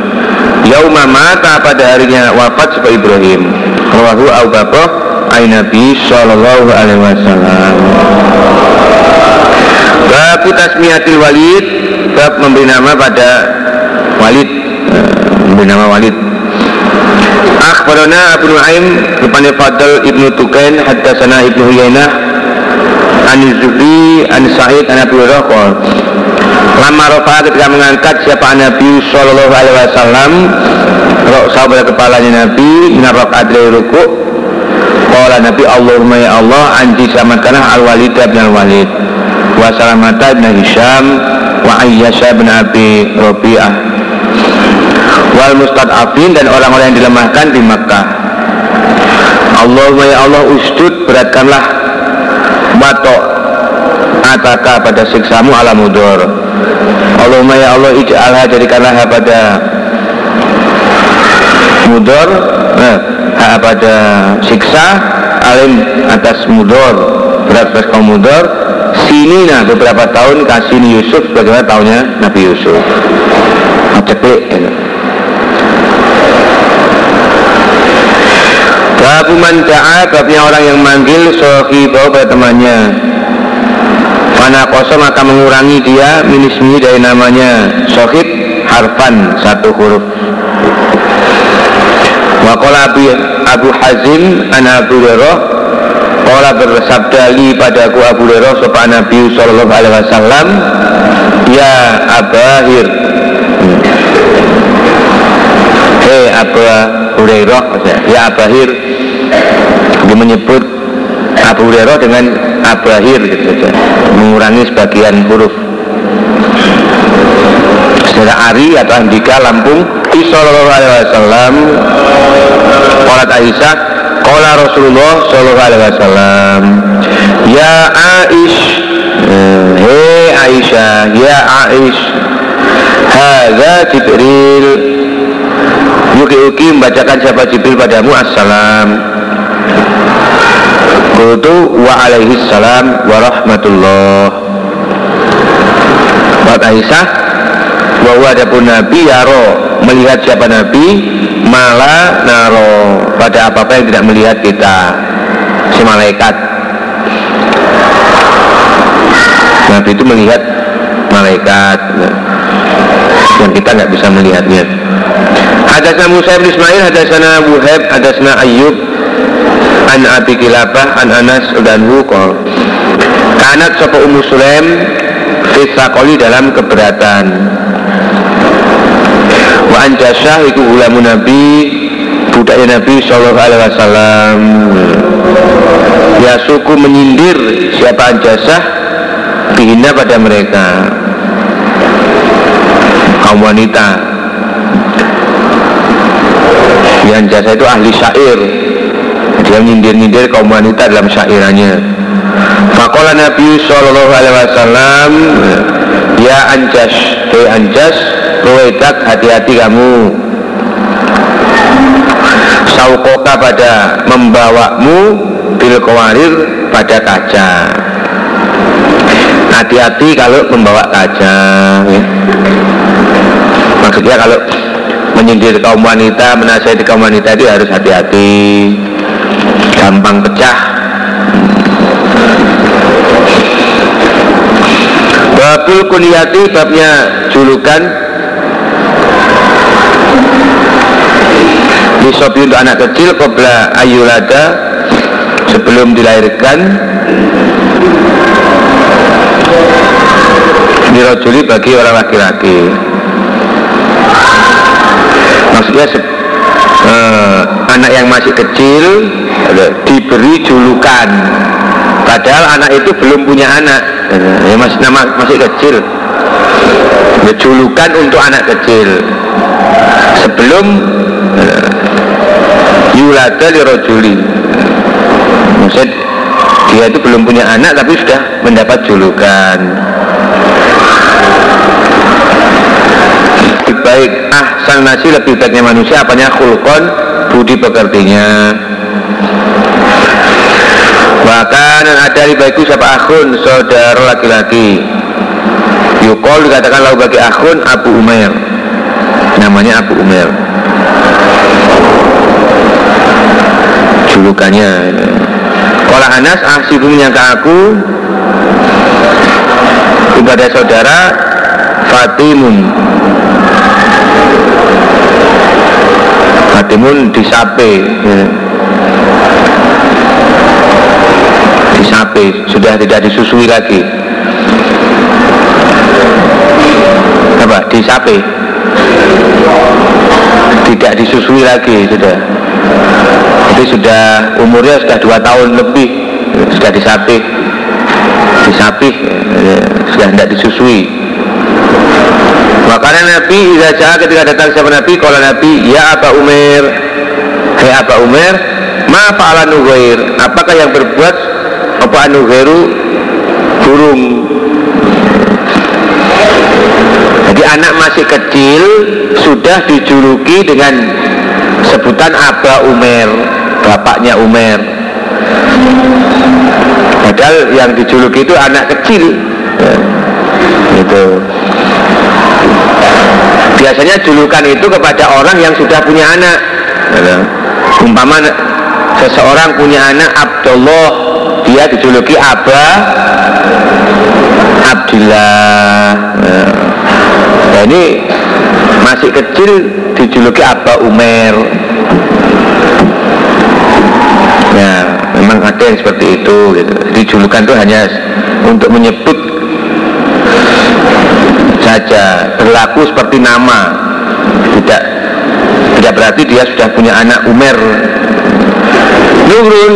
S2: Yauma mata pada harinya wafat sebagai Ibrahim. Rawahu Abu Bakr Ay Nabi Sallallahu Alaihi Wasallam. Babu tasmiyatil walid Bab memberi nama pada walid. Eh, Memberi nama walid Akhbarana Abu Nu'aim Rupanya Fadl Ibnu Tukain Haddasana Ibnu Huyainah Ani Zuhri Ani Sa'id Ani Abu Hurairah. Lama Rafa ketika mengangkat siapa Nabi Sallallahu Alaihi Wasallam Roksa pada kepalanya Nabi Minarok adli ruku. Kala Nabi Allahumma ya Allah Anji selamatkanlah al-walid bin al-walid wa Salamata bin Hisham wa Ayyasha bin Abi Rabi'ah wal mustad'afin dan orang-orang yang dilemahkan di Makkah. Allahumma ya Allah ustud beratkanlah batok ataka pada siksamu ala mudor Allahumma ya Allah ij'alha jadikanlah pada mudor eh, pada siksa alim atas mudor berat atas kaum sini nah beberapa tahun kasih Yusuf bagaimana tahunnya Nabi Yusuf? Cepet ya. Babu man da'a babnya orang yang manggil bawa pada temannya. Mana koso maka mengurangi dia minismi dari namanya. Sohib harfan satu huruf. Wakola Abu, Abu Hazim anak Abu Hurairah. Kala bersabda li padaku Abu Hurairah sopan Nabi Sallallahu Alaihi Wasallam Ya Abahir Hei Abu Hurairah Ya Abahir Dia menyebut Abu Hurairah dengan Abahir gitu saja Mengurangi sebagian huruf. Saudara Ari atau Andika Lampung Sallallahu alaihi wasallam Qalat Aisyah Qala Rasulullah sallallahu alaihi wasallam Ya Aish eh, Hei Aisyah Ya Aish Hadza Jibril Yuki-yuki membacakan siapa Jibril padamu Assalam. Kutu wa alaihi salam wa rahmatullah. Buat Aisyah bahwa ada pun Nabi yaro melihat siapa Nabi malah naro pada apa-apa yang tidak melihat kita si malaikat. Nabi itu melihat malaikat yang kita nggak bisa melihatnya Hadasna Musa bin Ismail, hadasna Wuhab, hadasna Ayyub An Abi Kilabah, An Anas dan Wukol Kanat sopa Ummu Sulaim Fisakoli dalam keberatan. Wa anjasyah iku ulamu Nabi Budaya Nabi Sallallahu Alaihi Wasallam. Ya suku menyindir siapa anjasah Bihina pada mereka. Kaum wanita yang jasa itu ahli syair. Dia nyindir-nyindir kaum wanita dalam syairannya. Fakola Nabi Sallallahu Alaihi Wasallam Ya anjas, hei anjas Ruwedak hati-hati kamu. Saukoka pada membawamu Bil kawarir pada kaca. Hati-hati kalau membawa kaca ya. Maksudnya kalau menyindir kaum wanita, menasihati kaum wanita itu harus hati-hati, gampang pecah. Babul kuniyati babnya julukan. Disobi untuk anak kecil Kobra ayulada Sebelum dilahirkan. Dirojuli bagi orang laki-laki maksudnya uh, anak yang masih kecil diberi julukan. Padahal anak itu belum punya anak. Ya masih nama masih kecil. Ya, julukan untuk anak kecil. Sebelum uh, yulada lirojuli maksud dia itu belum punya anak tapi sudah mendapat julukan. Baik ahsan nasi lebih baiknya manusia apanya khulkon budi pekertinya. Bahkan ada di baikku siapa akhun? Saudara laki-laki. Yukol dikatakan lalu bagi akhun Abu Umair. Namanya Abu Umair. Julukannya. Kalau Anas ahsibu menyangka aku. Kepada saudara Fatimun Fatimun disape. Ya. disape. Sudah tidak disusui lagi. Apa? Disape. Tidak disusui lagi sudah. Jadi sudah umurnya sudah dua tahun lebih sudah disape. Disapi ya, sudah tidak disusui Makanya Nabi Iza Jaha ketika datang siapa Nabi Kalau Nabi Ya Aba Umar Hei Aba Umar Ma fa'ala nugair Apakah yang berbuat Apa nugairu Burung. Jadi anak masih kecil Sudah dijuluki dengan Sebutan Aba Umar Bapaknya Umar Padahal yang dijuluki itu anak kecil. Ya. Biasanya julukan itu kepada orang yang sudah punya anak. Umpama seseorang punya anak Abdullah dia dijuluki Aba Abdullah nah, ini masih kecil dijuluki Aba Umar. Ya memang ada yang seperti itu gitu. dijulukan itu hanya untuk menyebut saja berlaku seperti nama. Tidak tidak berarti dia sudah punya anak Umar. Nurun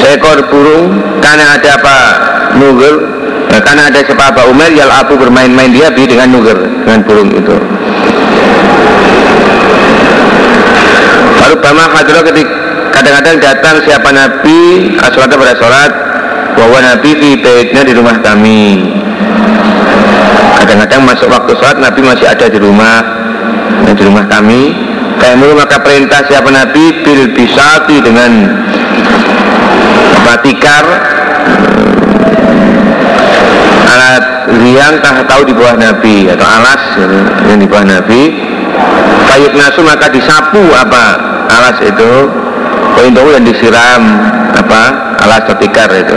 S2: seekor burung karena ada apa Nurul? Nah, karena ada sahabat Umar yang Abu bermain-main dia bi dengan nuger dengan burung itu. Baru Bama hadroh ketika kadang-kadang datang siapa Nabi sholat pada sholat bahwa Nabi di baitnya di rumah kami kadang-kadang masuk waktu sholat Nabi masih ada di rumah. Di rumah kami. Kayak maka perintah siapa Nabi bil bisati dengan apa tikar alat riang tak tahu di bawah Nabi atau alas yang di bawah Nabi. Kayut nasu maka disapu apa? Alas itu. Poin yang disiram apa? Alas atau tikar itu.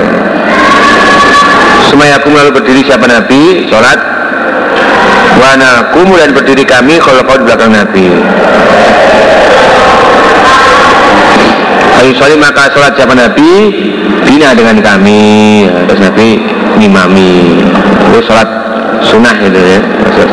S2: Semaya aku lalu berdiri siapa Nabi sholat Wana kemudian berdiri kami kalau kau di belakang Nabi. Ayu sholat maka sholat siapa Nabi Bina dengan kami. Terus Nabi ngimami. Itu sholat sunnah itu ya. Ya.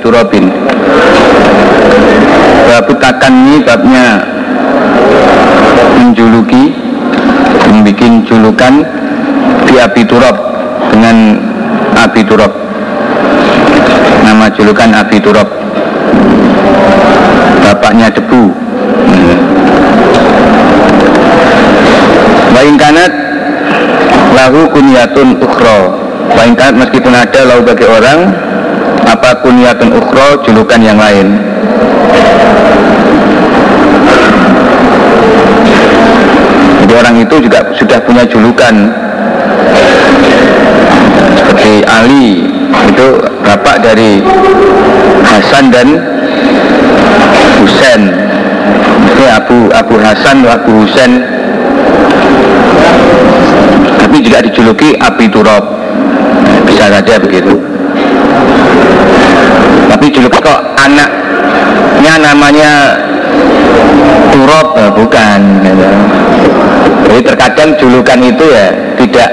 S3: Turabin Babu takanni babnya menjuluki membuat julukan di api turab dengan api turab. Nama julukan api turab. Bapaknya debu. Hmm. Waingkanat lahu kunyatun ukhro Waingkanat meskipun ada lahu bagi orang apa kunyatun ukhro julukan yang lain. Jadi orang itu juga sudah punya julukan. Seperti Ali itu bapak dari Hasan dan Husain. Itu Abu Abu Hasan Abu Husain. Tapi juga dijuluki Api Turab. Bisa saja begitu tapi juluki kok anaknya namanya Turab eh, bukan. Jadi terkadang julukan itu ya tidak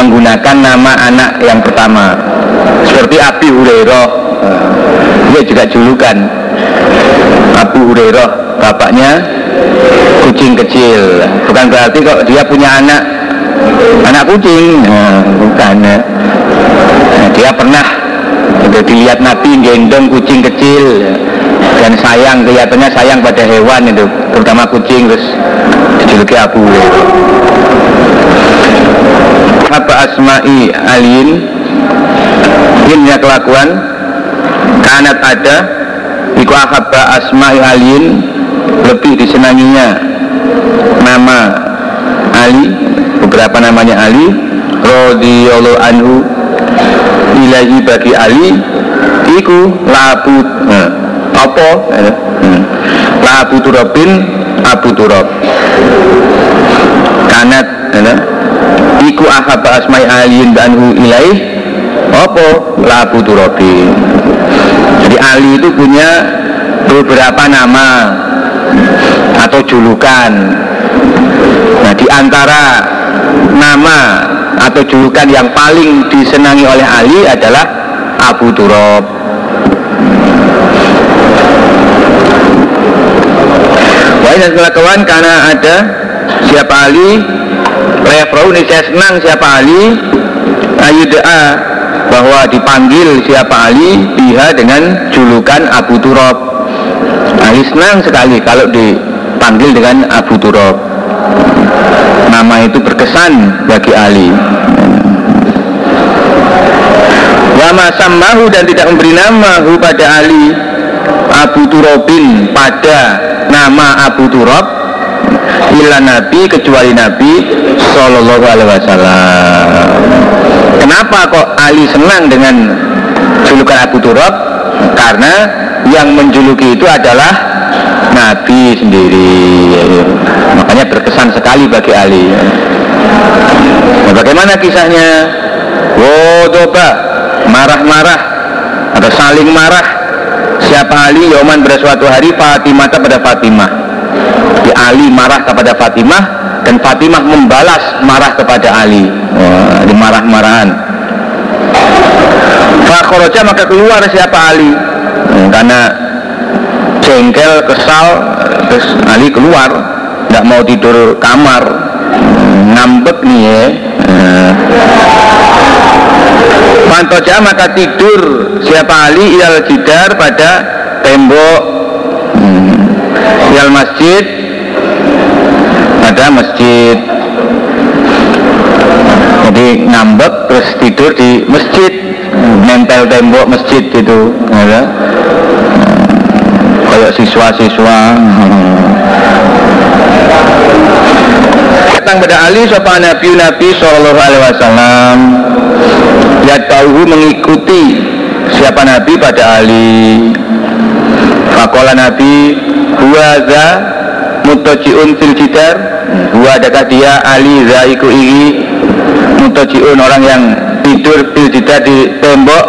S3: menggunakan nama anak yang pertama. Seperti Abi Hurairah eh, dia juga julukan. Abu Hurairah bapaknya kucing kecil. Bukan berarti kok dia punya anak anak kucing. Nah, bukan. Nah, dia pernah untuk dilihat Nabi gendong kucing kecil dan sayang kelihatannya sayang pada hewan itu terutama kucing terus dijuluki Abu. Apa asma'i alin? Ini kelakuan kanat ada iku ahabba asma'i alin lebih disenanginya. Nama Ali beberapa namanya Ali radhiyallahu anhu ilahi bagi Ali iku labu nah, apa? Eh, hmm. labu turabin abu turab kanat eh, iku ahabba asma'i alin anhu ilaih apa? Labu turabin jadi Ali itu punya beberapa nama atau julukan. Nah di antara nama atau julukan yang paling disenangi oleh Ali adalah Abu Turab Wahai kawan karena ada siapa Ali Lefrau ini saya senang siapa Ali. Ayu doa bahwa dipanggil siapa Ali biha dengan julukan Abu Turab Ali senang sekali kalau dipanggil dengan Abu Turab nama itu berkesan bagi Ali. Wama sammahu dan tidak memberi nama hu pada Ali Abu Turobin pada nama Abu Turab ila Nabi kecuali Nabi Sallallahu Alaihi Wasallam. Kenapa kok Ali senang dengan julukan Abu Turab? Karena yang menjuluki itu adalah Nabi sendiri makanya berkesan sekali bagi Ali. Nah, bagaimana kisahnya? Oh coba. Marah-marah. Atau saling marah. Siapa Ali? Yoman pada suatu hari Fatimah pada Fatimah. Jadi Ali marah kepada Fatimah dan Fatimah membalas marah kepada Ali. Di marah-marahan. Fakhoroja maka keluar siapa Ali? Eh, karena jengkel kesal terus Ali keluar tidak mau tidur kamar. Eh, ngambek nih ya. Eh, Pantoja maka tidur. Siapa Ali ilal jidar pada tembok. Hmm, ilal masjid pada masjid. Jadi ngambek terus tidur di masjid. Nempel tembok masjid itu ya. Kayak siswa-siswa. Datang pada Ali sopan Nabi Nabi Shallallahu Alaihi Wasallam. Ya tahu mengikuti siapa Nabi pada Ali. Fakola Nabi Huwaza mutajiun fil jidar? Huwa adakah dia Ali zaiku iri? Mutajiun orang yang tidur fil jidar di tembok.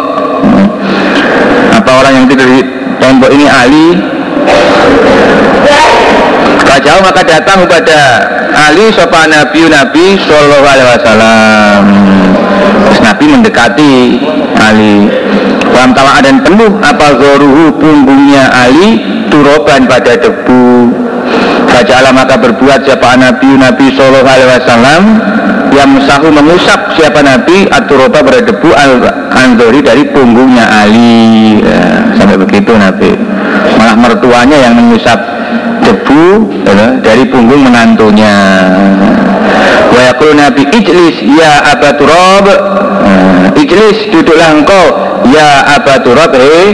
S3: Apa orang yang tidur di tembok ini Ali Kajau maka datang kepada Ali sopan Nabi Nabi Sallallahu Alaihi Wasallam. Terus Nabi mendekati Ali. Dalam talak dan penuh apa zoruhu punggungnya Ali turoban pada debu. Kajala maka berbuat siapa Nabi Nabi Sallallahu Alaihi Wasallam yang musahu mengusap siapa Nabi aturoba pada debu al anzori dari punggungnya Ali. Ya, sampai begitu Nabi. Mertuanya yang mengusap debu ya, dari punggung menantunya. Wa nabi ijlis ya aba turab. Nah, ijlis duduklah engkau ya aba turab. Eh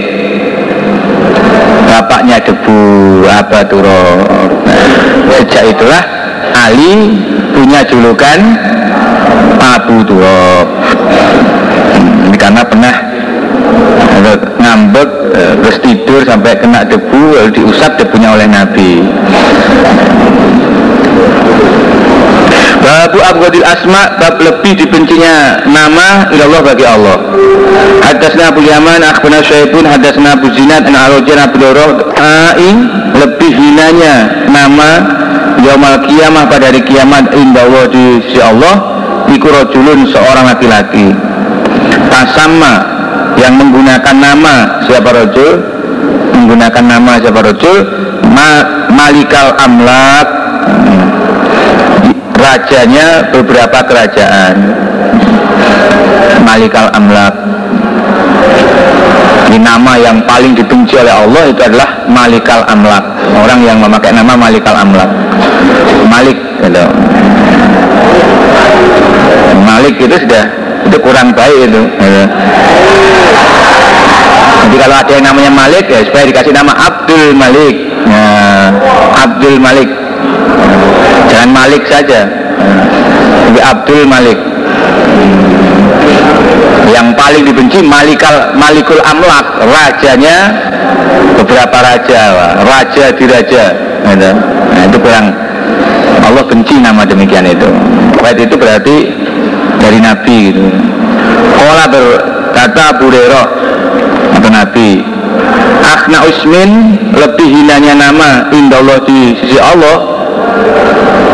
S3: bapaknya debu aba turab. Nah, sejak itulah Ali punya julukan Abu Turab. Hmm, karena pernah ngambek eh, terus tidur sampai kena debu lalu diusap debunya oleh Nabi. Babu abgadil asma bab lebih dibencinya nama ilallah bagi Allah. Hadasna Abu Yaman akhbana Syaibun hadasna Abu Zinad an Arojan Abu Loroh Ai lebih hinanya nama Yaumal kiamah pada hari kiamat indah Allah di sisi Allah Iku rojulun seorang laki-laki. Tasama yang menggunakan nama siapa rojul menggunakan nama siapa rojul Ma, Malikal Amlak. Rajanya beberapa kerajaan. Malikal Amlak. Ini nama yang paling dibenci oleh Allah itu adalah Malikal Amlak. Orang yang memakai nama Malikal Amlak. Malik gitu. Malik itu sudah itu kurang baik itu gitu. Jadi kalau ada yang namanya Malik ya supaya dikasih nama Abdul Malik. Nah, Abdul Malik. Jangan Malik saja. Tapi Abdul Malik. Yang paling dibenci Malikal Malikul Amlak rajanya beberapa raja raja di raja gitu. nah, itu kurang. Allah benci nama demikian itu. Wait itu berarti dari Nabi gitu. Kola berkata Abu Atau Nabi Akhna Usmin lebih hinanya nama Indallah di sisi Allah.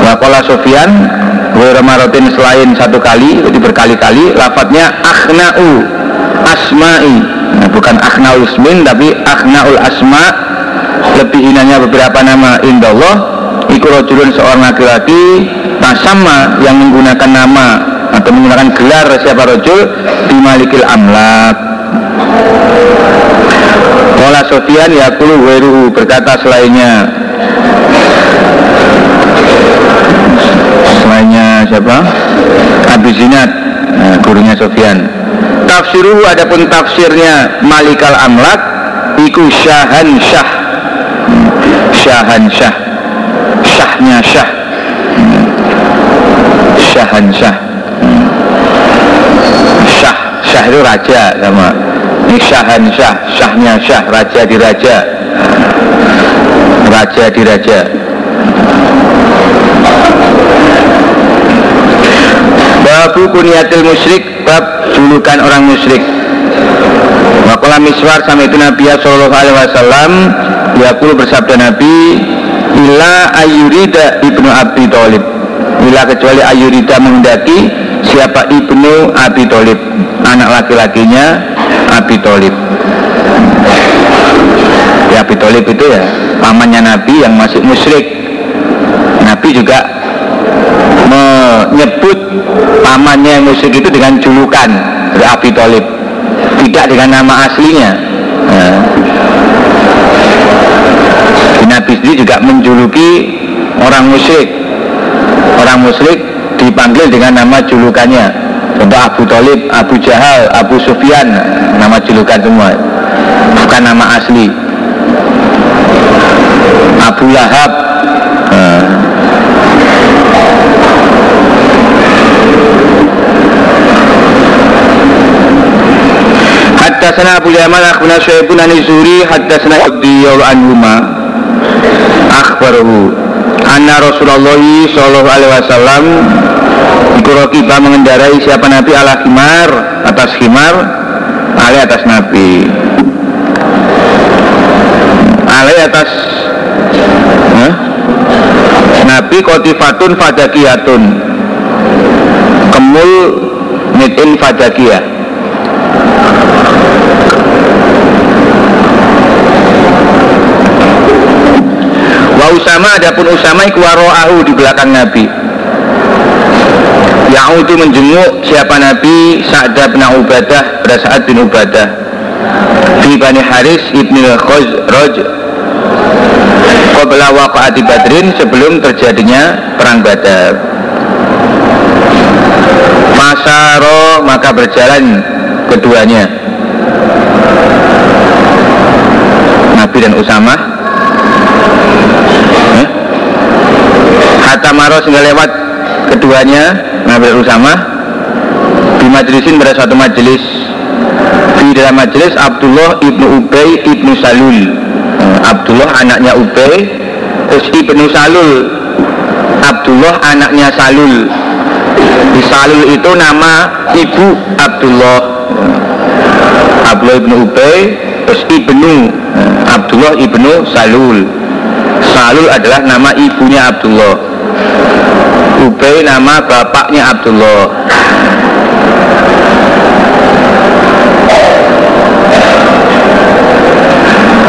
S3: Wakola Sofyan Marotin selain satu kali Jadi berkali-kali Lafadnya Akhna'u Asma'i. Nah, Bukan Akhna Usmin Tapi Akhna'ul Asma' Lebih hinanya beberapa nama Indallah Iku rojulun seorang laki-laki Tasama yang menggunakan nama Atau menggunakan gelar siapa rojul? Bimalikil Amlak Kola Sofian yakulu weruhu berkata selainnya. Selainnya siapa? Abu Zinad. Nah, gurunya Sofian. Tafsiruhu adapun tafsirnya Malikal Amlak Iku Syahan Syah. Syahan Syah. Syahnya Syah. Syahan Syah. Syah. Syah itu raja sama ini syahan syah. Syahnya syah raja di raja. Raja di raja. Babu kuniatil musyrik bab julukan orang musyrik. Wakola miswar sama itu Nabi Sallallahu Alaihi Wasallam Yakul bersabda Nabi ila ayurida ibnu Abi Thalib. Ila kecuali ayurida menghendaki siapa ibnu Abi Thalib anak laki-lakinya Abi Thalib ya Abi Thalib itu ya pamannya Nabi yang masih musyrik. Nabi juga menyebut pamannya yang musyrik itu dengan julukan dari Abi Thalib tidak dengan nama aslinya. Ya. Nabi sendiri juga menjuluki orang musyrik. Orang musyrik dipanggil dengan nama julukannya contoh Abu Talib, Abu Jahal, Abu Sufyan nama julukan semua. Bukan nama asli. Abu Lahab. Haddatsana Abu Yaman akhbarana Syuaibun an Zuri haddatsana radhiyallahu anhuma. Akhbaruhu. Anna Rasulullah sallallahu alaihi wasallam iku rakiba mengendarai siapa Nabi ala khimar atas khimar ali atas Nabi ali atas eh? Nabi kotifatun fadakiyatun kemul mitin fadakiyah Wa Usama adapun Usama iku di belakang Nabi. Ya'udu menjenguk siapa Nabi Sa'da bin Ubadah pada saat bin Ubadah. Di Bani Haris ibn al-Khazraj Qabla waqa'ati Badrin sebelum terjadinya perang Badar. Masaro maka berjalan keduanya. Nabi dan Usama. Hatta maro sehingga lewat keduanya Nabi Usama di majlisin pada suatu majelis di dalam majelis Abdullah ibnu Ubay ibnu Salul. Eh, Abdullah anaknya Ubay terus ibnu Salul. Abdullah anaknya Salul. Di Salul itu nama ibu Abdullah. Abdullah ibnu Ubay terus ibnu eh, Abdullah ibnu Salul. Salul adalah nama ibunya Abdullah Ubay nama bapaknya Abdullah.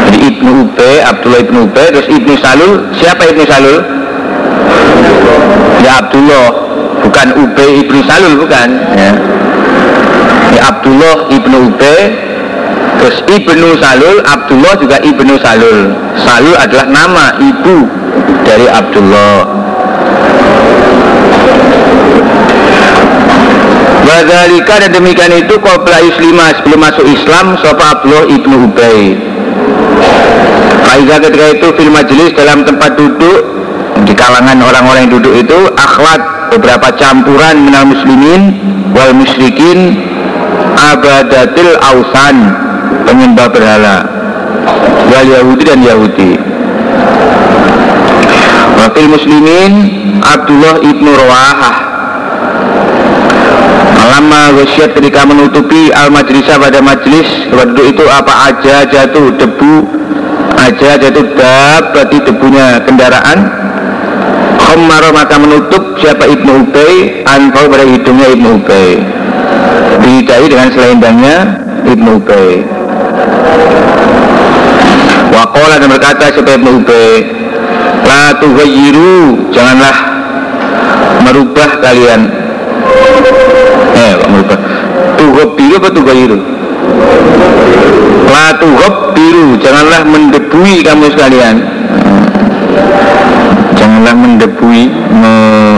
S3: Jadi Ibnu Ubay, Abdullah Ibnu Ubay Terus Ibnu Salul, siapa Ibnu Salul? Ya Abdullah. Bukan Ubay Ibnu Salul, bukan. Ya. ya Abdullah Ibnu Ubay Terus Ibnu Salul, Abdullah juga Ibnu Salul. Salul adalah nama ibu dari Abdullah Wadhalika dan demikian itu Qobla Islima sebelum masuk Islam Sofa Abdullah ibnu Ubay Faiza ketika itu film majelis dalam tempat duduk Di kalangan orang-orang yang duduk itu Akhwat beberapa campuran minal muslimin Wal musyrikin Abadatil ausan Penyembah berhala Wal Yahudi dan Yahudi. Wakil muslimin Abdullah ibnu Rawahah lama wasiat ketika menutupi al majlisah pada majlis waktu itu apa aja jatuh debu aja jatuh dab berarti debunya kendaraan. Khammar maka menutup siapa Ibnu Ubay? Anfal pada hidungnya Ibnu Ubay. Dihidai dengan selendangnya Ibnu Ubay. Wakola dan berkata siapa Ibnu Ubay La tuhayiru janganlah merubah kalian eh kok merubah tuhab biru apa tugayiru la tuhab biru. Janganlah mendebui kamu sekalian. Janganlah mendebui me,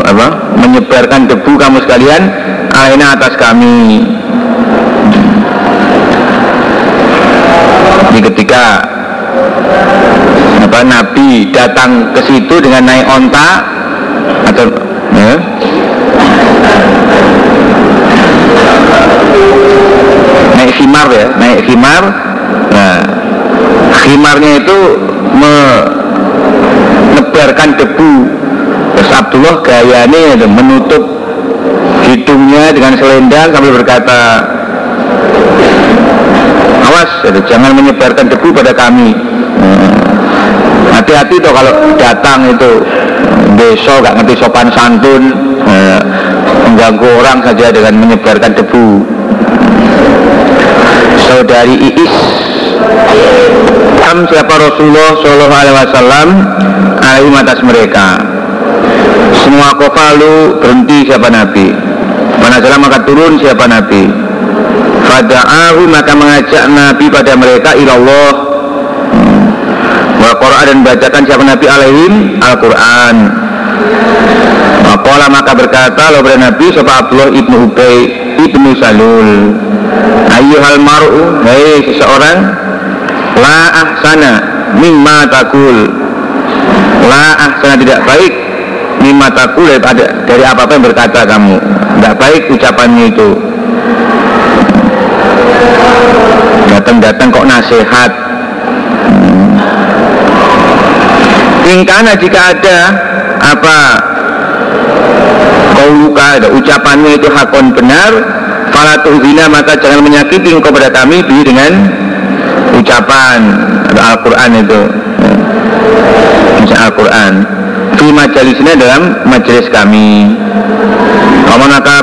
S3: apa, menyebarkan debu kamu sekalian alaina atas kami. Jadi ketika apa Nabi datang ke situ dengan naik onta atau ya, khimar ya naik khimar. Nah khimarnya itu menebarkan debu. Terus Abdullah gayanya menutup hidungnya dengan selendang sambil berkata awas jangan menyebarkan debu pada kami. Nah, hati-hati tuh kalau datang itu besok gak ngerti sopan santun eh, mengganggu orang saja dengan menyebarkan debu saudari Iis. Am siapa Rasulullah Shallallahu Alaihi Wasallam alaihi atas mereka. Semua kofalu berhenti siapa Nabi. Manakala maka turun siapa Nabi. Fada'ahu maka mengajak Nabi pada mereka ilallah. Wa Qur'an dan bacakan siapa Nabi alaihim? Al-Quran. Maka maka berkata pada Nabi Sopa Abdullah ibnu Ubay ibnu Salul. Ayyuhal mar'u Hei seseorang La ahsana Mimma takul La ahsana tidak baik Mimma takul dari, dari apa-apa yang berkata kamu. Tidak baik ucapannya itu. Datang-datang kok nasihat. Ingkana jika ada apa kau luka ada ucapannya itu hakon benar. Falatu zina maka jangan menyakiti engkau pada kami bi dengan ucapan. Al-Quran itu. Al-Quran. Di majalisnya dalam majelis kami. Kamu maka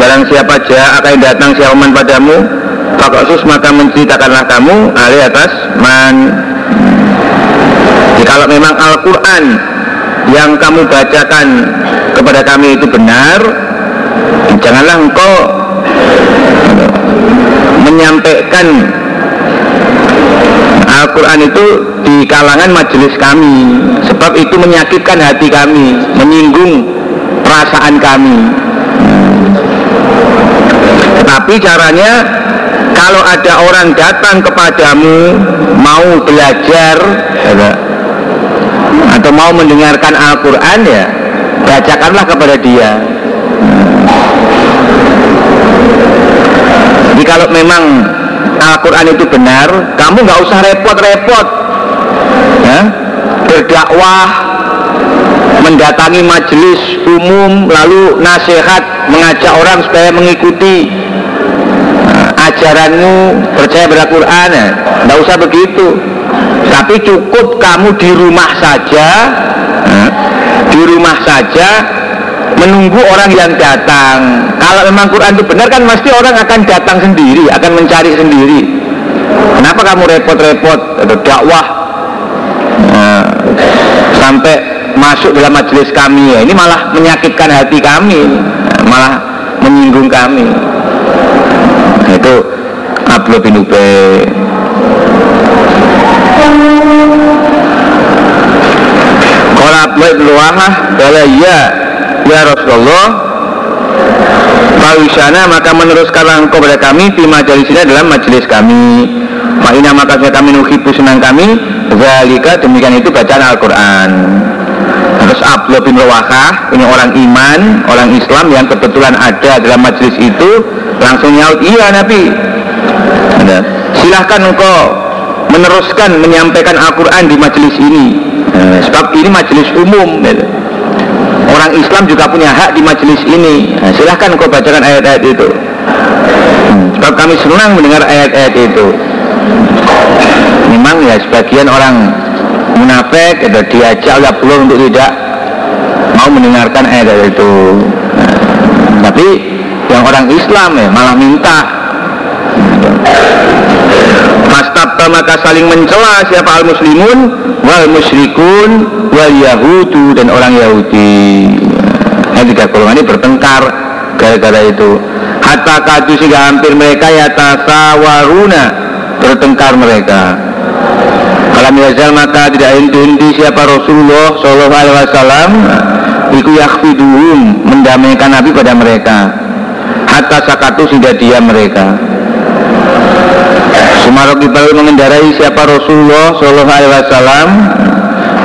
S3: barang siapa jah akan datang siapa padamu. Fakosus maka menceritakanlah kamu alih atas man. Jadi kalau memang Al-Quran yang kamu bacakan kepada kami itu benar, janganlah engkau menyampaikan Al-Quran itu di kalangan majelis kami. Sebab itu menyakitkan hati kami menyinggung perasaan kami. Tapi caranya kalau ada orang datang kepadamu mau belajar atau mau mendengarkan Al-Quran ya bacakanlah kepada dia. Jadi kalau memang Al-Quran itu benar kamu nggak usah repot-repot. Ya, berdakwah mendatangi majelis umum lalu nasihat mengajak orang supaya mengikuti uh, ajaranmu percaya pada Quran ya? Nggak usah begitu. Tapi cukup kamu di rumah saja eh, di rumah saja menunggu orang yang datang. Kalau memang Quran itu benar kan pasti orang akan datang sendiri akan mencari sendiri. Kenapa kamu repot-repot? Dakwah. Nah, sampai masuk dalam majelis kami. Ya ini malah menyakitkan hati kami. Malah menyinggung kami. Itu Abdul bin Ubay Kalau Abdullah bin Wahah Kala ya Ya Rasulullah Fawisana maka meneruskanlah engkau pada kami Di majelisnya dalam majelis kami. Ma'ina maka saya kami nuhibu senang kami Zalika demikian itu bacaan Al-Quran. Terus Abdullah bin Rawahah Ini orang iman, orang Islam yang kebetulan ada dalam majelis itu Langsung nyaut, iya Nabi. Silahkan engkau meneruskan menyampaikan Al-Quran di majelis ini. Nah, sebab ini majelis umum. Gitu. orang Islam juga punya hak di majelis ini. Nah, silahkan kau bacakan ayat-ayat itu. Hmm, sebab kami senang mendengar ayat-ayat itu. Memang ya sebagian orang munafik atau diajak oleh Allah untuk tidak mau mendengarkan ayat-ayat itu. Nah, tapi yang orang Islam ya malah minta Fastabta maka saling mencela siapa al muslimun wal musyrikun wal yahudu dan orang Yahudi. Yang tiga golongan ini bertengkar gara-gara itu. Hatta kadu sehingga hampir mereka ya tasawaruna bertengkar mereka. Kalau yazal maka tidak henti siapa Rasulullah Shallallahu Alaihi Wasallam iku yakfiduhum mendamaikan Nabi pada mereka. Hatta sakatu sehingga dia mereka Sumarok Iqbal mengendarai siapa? Rasulullah Shallallahu Alaihi Wasallam.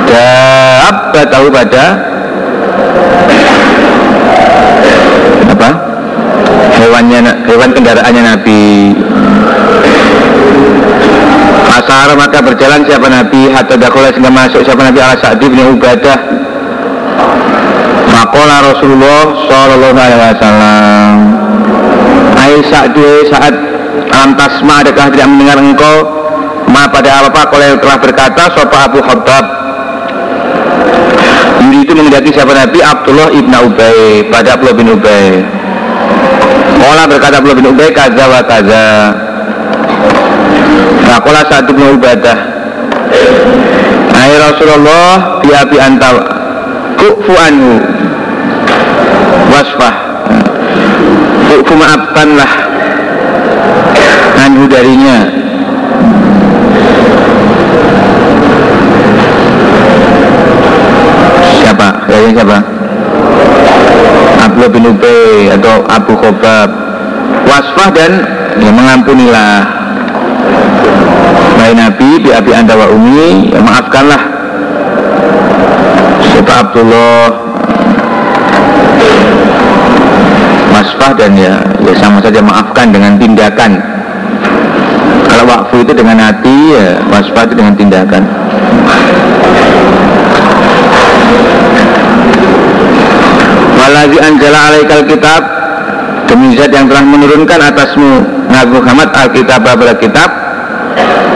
S3: Dabba tahu pada. Apa? Hewannya hewan kendaraannya Nabi. Asar maka berjalan siapa Nabi? Hatta dakola sehingga masuk siapa Nabi? Ala Sa'di bin Ubadah. Makola Rasulullah Sallallahu Alaihi Wasallam. Aisyah saat Lantas ma adakah tidak mendengar engkau?
S2: Ma pada apa kalau telah berkata sopa Abu Khattab. Yuri itu mengendaki siapa Nabi Abdullah ibn Ubay pada Abdullah bin Ubay. Kala berkata Abdullah bin Ubay kaza wa kaza. Fakola satu bin Ubadah Hai Rasulullah biabi antal Kufu anhu Wasfah. Kufu maafkanlah Anhu darinya. Siapa? Kayaknya siapa? Abdullah bin Ubay atau Abu Khobab Wasfah dan ya mengampunilah. Baik Nabi, bi abi anda wa umi ya Maafkanlah. Siapa Abdullah Wasfah dan ya, ya sama saja maafkan dengan tindakan. Kalau wakfu itu dengan hati ya Wasfah itu dengan tindakan. Walazi anjala alaikal kitab Demi zat yang telah menurunkan atasmu Nabi Muhammad Alkitab pada kitab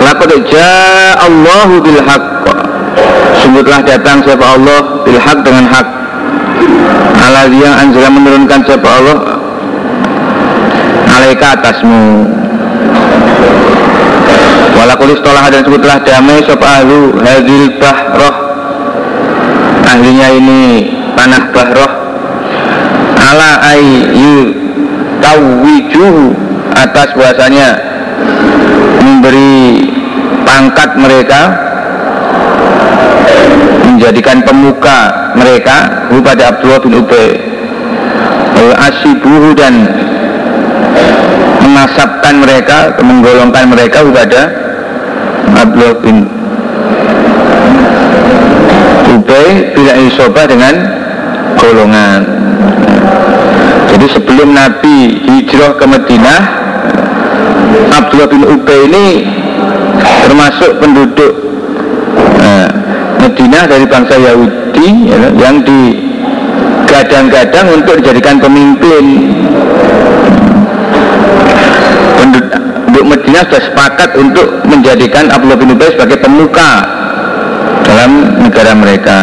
S2: Laqad Allahu bil haqq Sungguh telah datang siapa Allah bil haq dengan hak. Alazi yang anjala menurunkan siapa Allah Alaika atasmu. Walakulis tolah dan sebut telah damai siapa ahlu hadil bahroh. Ahlinya ini panah bahroh. Ala ayu tawiju atas bahasanya memberi pangkat mereka menjadikan pemuka mereka pada Abdullah bin Ubay. Asibuhu dan mengasapkan mereka menggolongkan mereka kepada Abdullah bin Ubay bila isobah dengan golongan. Jadi sebelum Nabi hijrah ke Madinah Abdullah bin Ubay ini termasuk penduduk nah, Madinah dari bangsa Yahudi ya, yang digadang-gadang untuk dijadikan pemimpin penduduk Madinah sudah sepakat untuk menjadikan Abdullah bin Ubay sebagai pemuka dalam negara mereka.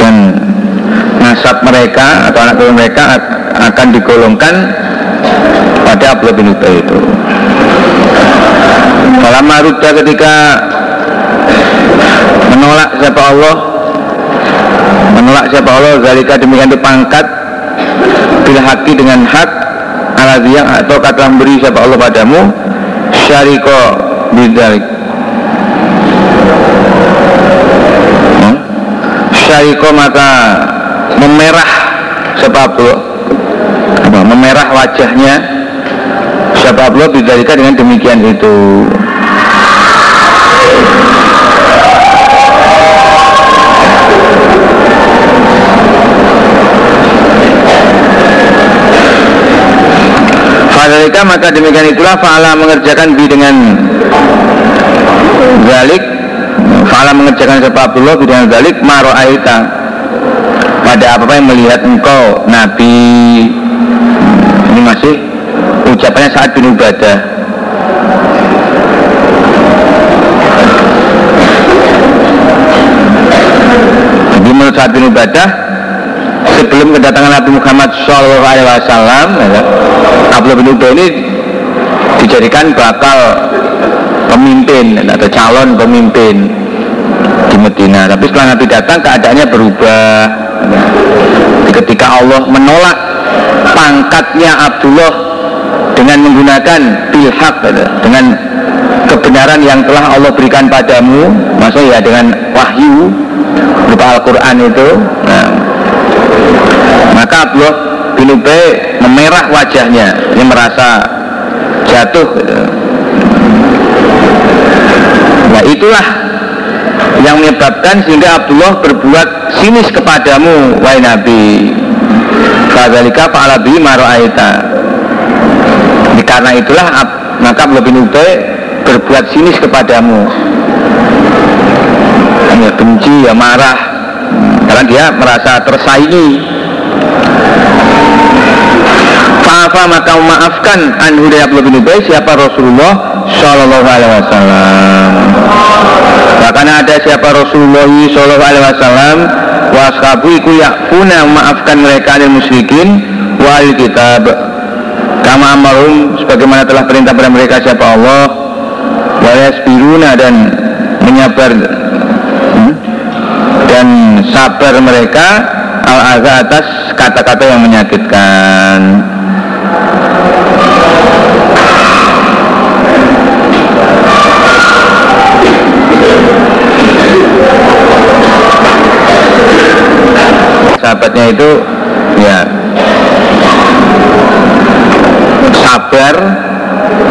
S2: Dan nasab mereka atau anak turun mereka akan digolongkan pada Abdullah bin Ubay itu. Dalam Maruda ketika menolak siapa Allah menolak siapa Allah zalika demikian itu pangkat bila haki dengan hak aladiyah atau kata memberi siapa Allah padamu syariko bidalik hmm? syariko maka memerah sebab apa, memerah wajahnya sebab Allah bidalika dengan demikian itu Maka demikian itulah Fa'ala mengerjakan bi dengan Zalik Fa'ala mengerjakan sebab Abdullah bi dengan Zalik Maro'aita Pada apa yang melihat engkau Nabi. Ini masih ucapannya saat bin Ubadah. Jadi menurut saat bin Ubadah sebelum kedatangan Nabi Muhammad Shallallahu Alaihi Wasallam, ya, Abdullah bin Ubay ini dijadikan bakal pemimpin atau calon pemimpin di Medina. Tapi setelah Nabi datang keadaannya berubah. Ketika Allah menolak pangkatnya Abdullah dengan menggunakan bilhak dengan kebenaran yang telah Allah berikan padamu, maksudnya ya dengan wahyu berupa Al-Quran itu. Nah, maka Abdullah bin Ubay memerah wajahnya. Ini merasa jatuh gitu. nah itulah yang menyebabkan sehingga Abdullah berbuat sinis kepadamu wahai Nabi. Fadzalika fa'ala bi maro'aita karena itulah maka Abdullah bin Ubay berbuat sinis kepadamu. Ya benci ya marah. Karena dia merasa tersaingi Fa'afa maka maafkan anhu dari Abdullah bin Ubay siapa Rasulullah Sallallahu Alaihi Wasallam. Bahkan ada siapa Rasulullah Sallallahu Alaihi Wasallam washabu iku yakfuna maafkan mereka dan musyrikin wal kitab. Kama amarum sebagaimana telah perintah pada mereka siapa Allah walasbiruna dan menyabar hmm, dan sabar mereka al atas kata-kata yang menyakitkan. Sahabatnya itu ya sabar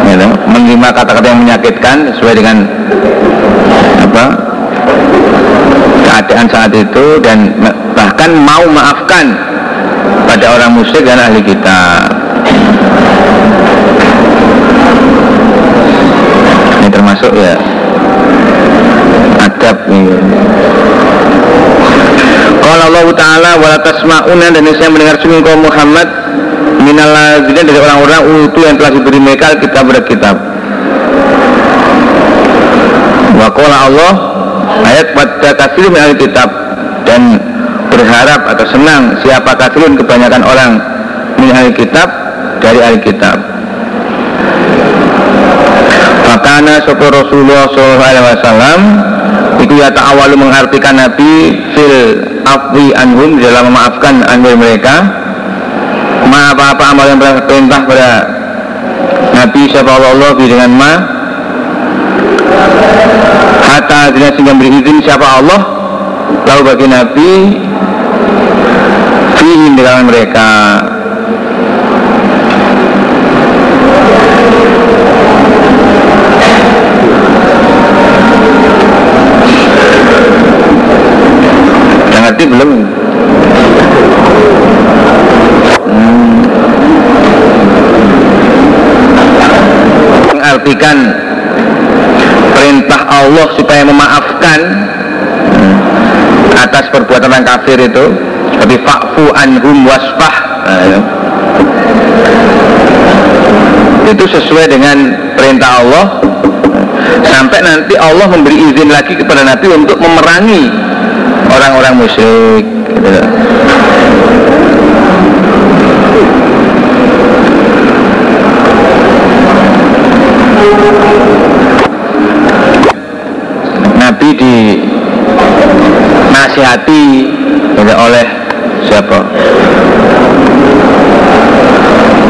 S2: gitu, menerima kata-kata yang menyakitkan sesuai dengan apa keadaan saat itu dan bahkan mau maafkan pada orang musyrik dan ahli kita ini termasuk ya adab nih Qala Allah Ta'ala wa tasma'una dan saya mendengar sungguh kaum Muhammad minal dari orang-orang utu yang telah diberi mereka kitab kitab. Wa qala Allah ayat pada kafir min kitab dan berharap atau senang siapa kafirun kebanyakan orang min kitab dari ahli kitab. Makana sopo Rasulullah Sallallahu Alaihi Wasallam itu ya ta'awalu mengartikan Nabi fil afwi anhum dalam memaafkan anil mereka ma apa-apa amal yang perintah pada Nabi siapa Allah dengan ma hatta dengan sehingga beri izin siapa Allah lalu bagi Nabi fihim di dalam mereka ngerti belum? Hmm. Mengartikan perintah Allah supaya memaafkan hmm, atas perbuatan orang kafir itu tapi fa'fu anhum wasfah nah, ya. itu sesuai dengan perintah Allah sampai nanti Allah memberi izin lagi kepada Nabi untuk memerangi orang-orang musyrik gitu. Nasihati gitu, oleh siapa?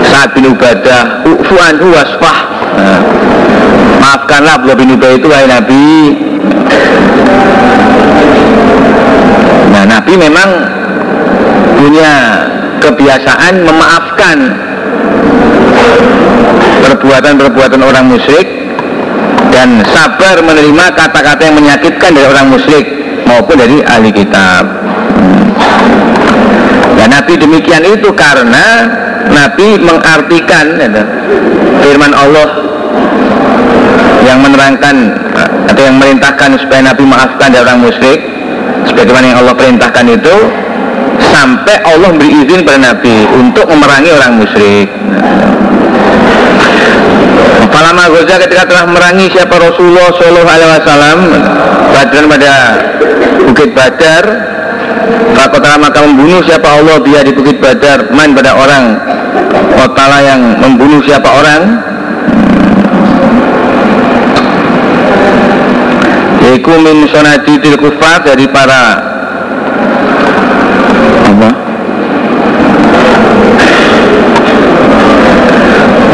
S2: Saat bin Ubadah Ufuan wasfah. Nah, Maafkanlah Abdullah bin Ubadah itu wahai Nabi. Nah Nabi memang punya kebiasaan memaafkan perbuatan-perbuatan orang musyrik dan sabar menerima kata-kata yang menyakitkan dari orang musyrik maupun dari ahli kitab. Dan Nabi demikian itu karena Nabi mengartikan ya, firman Allah yang menerangkan atau yang merintahkan supaya Nabi maafkan dari orang musyrik sebagaimana yang Allah perintahkan itu sampai Allah beri izin pada Nabi untuk memerangi orang musyrik. Falama Goza ketika telah merangi siapa Rasulullah Shallallahu Alaihi Wasallam Badran pada Bukit Badar. Fakotala maka membunuh siapa Allah dia di Bukit Badar Main pada orang. Kotala yang membunuh siapa orang. Iku min til kufar dari para apa?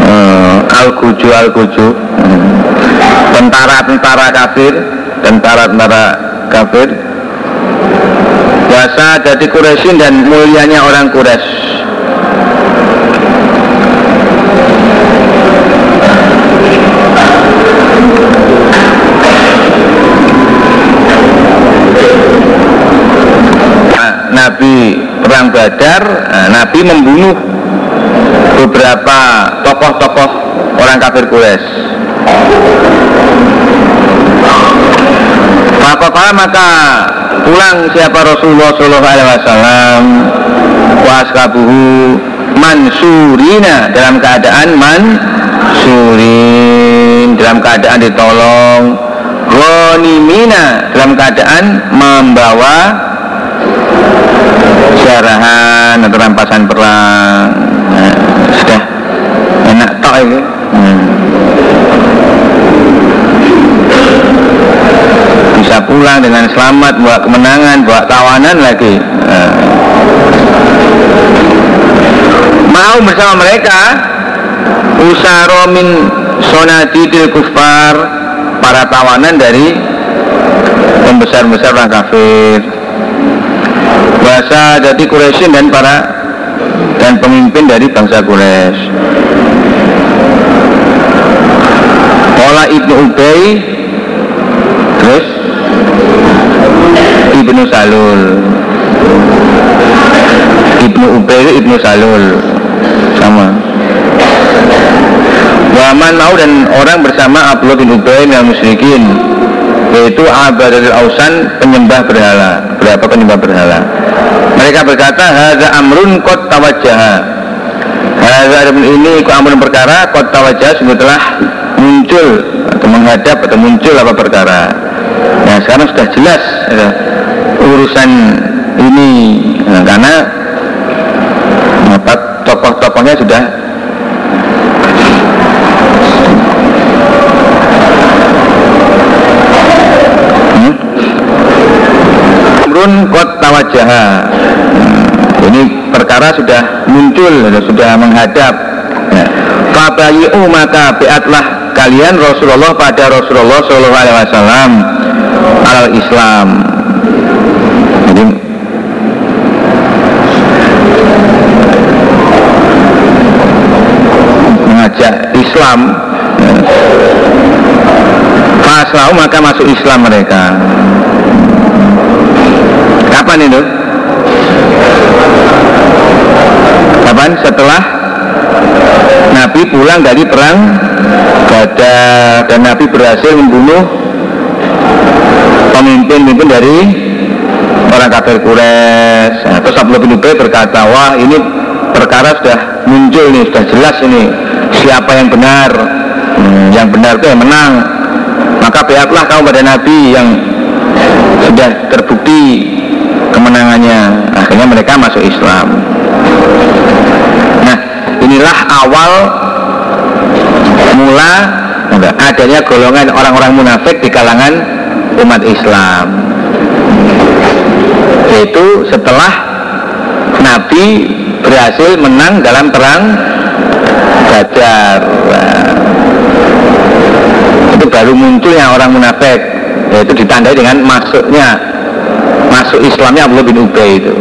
S2: Uh, al-kuju al-kuju tentara-tentara kafir tentara-tentara kafir Wasa jadi Quraisyin dan mulianya orang Quraisy Nabi perang Badar, nah, Nabi membunuh beberapa tokoh-tokoh orang kafir Quraisy. Maka maka pulang siapa Rasulullah Shallallahu Alaihi Wasallam waskabuhu mansurina dalam keadaan mansurin
S3: dalam keadaan ditolong Ghanimina dalam keadaan membawa jarahan atau rampasan perang. Nah, sudah enak tok ini bisa pulang dengan selamat bawa kemenangan bawa tawanan lagi nah. mau bersama mereka usaro min sonadidil kufar para tawanan dari pembesar-besar orang kafir bahasa jadi Quraisyin dan para dan pemimpin dari bangsa Quraisy. Pola Ibnu Ubay terus Ibnu Salul. Ibnu Ubay Ibnu Salul. Sama. Waman mau dan orang bersama Abdullah bin Ubay yang musyrikin yaitu Abadul Ausan penyembah berhala. Berapa penyembah berhala? Mereka berkata Haza amrun kot tawajah Haza adapun ini ku amrun perkara kot tawajah telah muncul atau menghadap atau muncul apa perkara. Nah sekarang sudah jelas ya, urusan ini nah, karena apa tokoh-tokohnya sudah amrun kot tawajaha. Hmm, ini perkara sudah muncul sudah menghadap. Ya. Maka biatlah kalian Rasulullah pada Rasulullah Shallallahu Alaihi Wasallam al Islam mengajak Islam ya. Faslau maka masuk Islam mereka Kapan itu? Kapan? Setelah Nabi pulang dari perang Badar dan Nabi berhasil membunuh pemimpin-pemimpin dari orang kafir Quraisy. Nah, terus Abdullah bin Ubay berkata, wah ini perkara sudah muncul nih, sudah jelas ini siapa yang benar. Hmm, yang benar itu yang menang. Maka biarlah kamu pada Nabi yang sudah terbukti kemenangannya akhirnya mereka masuk Islam nah inilah awal mula adanya golongan orang-orang munafik di kalangan umat Islam yaitu setelah Nabi berhasil menang dalam perang Badar. Itu baru munculnya orang munafik yaitu ditandai dengan masuknya masuk Islamnya Abdullah bin Ubay itu.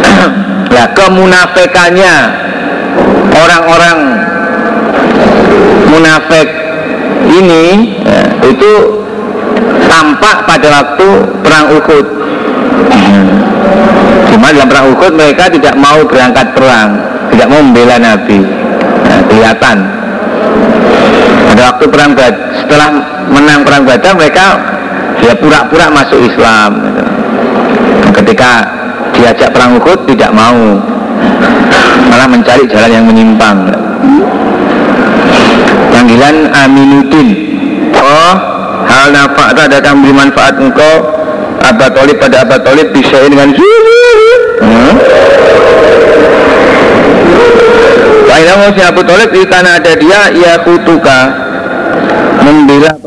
S3: Nah kemunafikannya orang-orang munafik ini ya, itu tampak pada waktu perang Uhud. Cuma dalam perang Uhud mereka tidak mau berangkat perang tidak mau membela Nabi. Nah, kelihatan. Pada waktu perang Badar setelah menang perang Badar mereka dia pura-pura masuk Islam. Ketika diajak perang Uhud tidak mau. Malah mencari jalan yang menyimpang. Panggilan Aminuddin. Oh hal nafak ada akan beri manfaat engkau Abad Tolib pada Abad Tolib bisa dengan hmm? Pak Abu Talib di tanah ada dia ia kutuka membela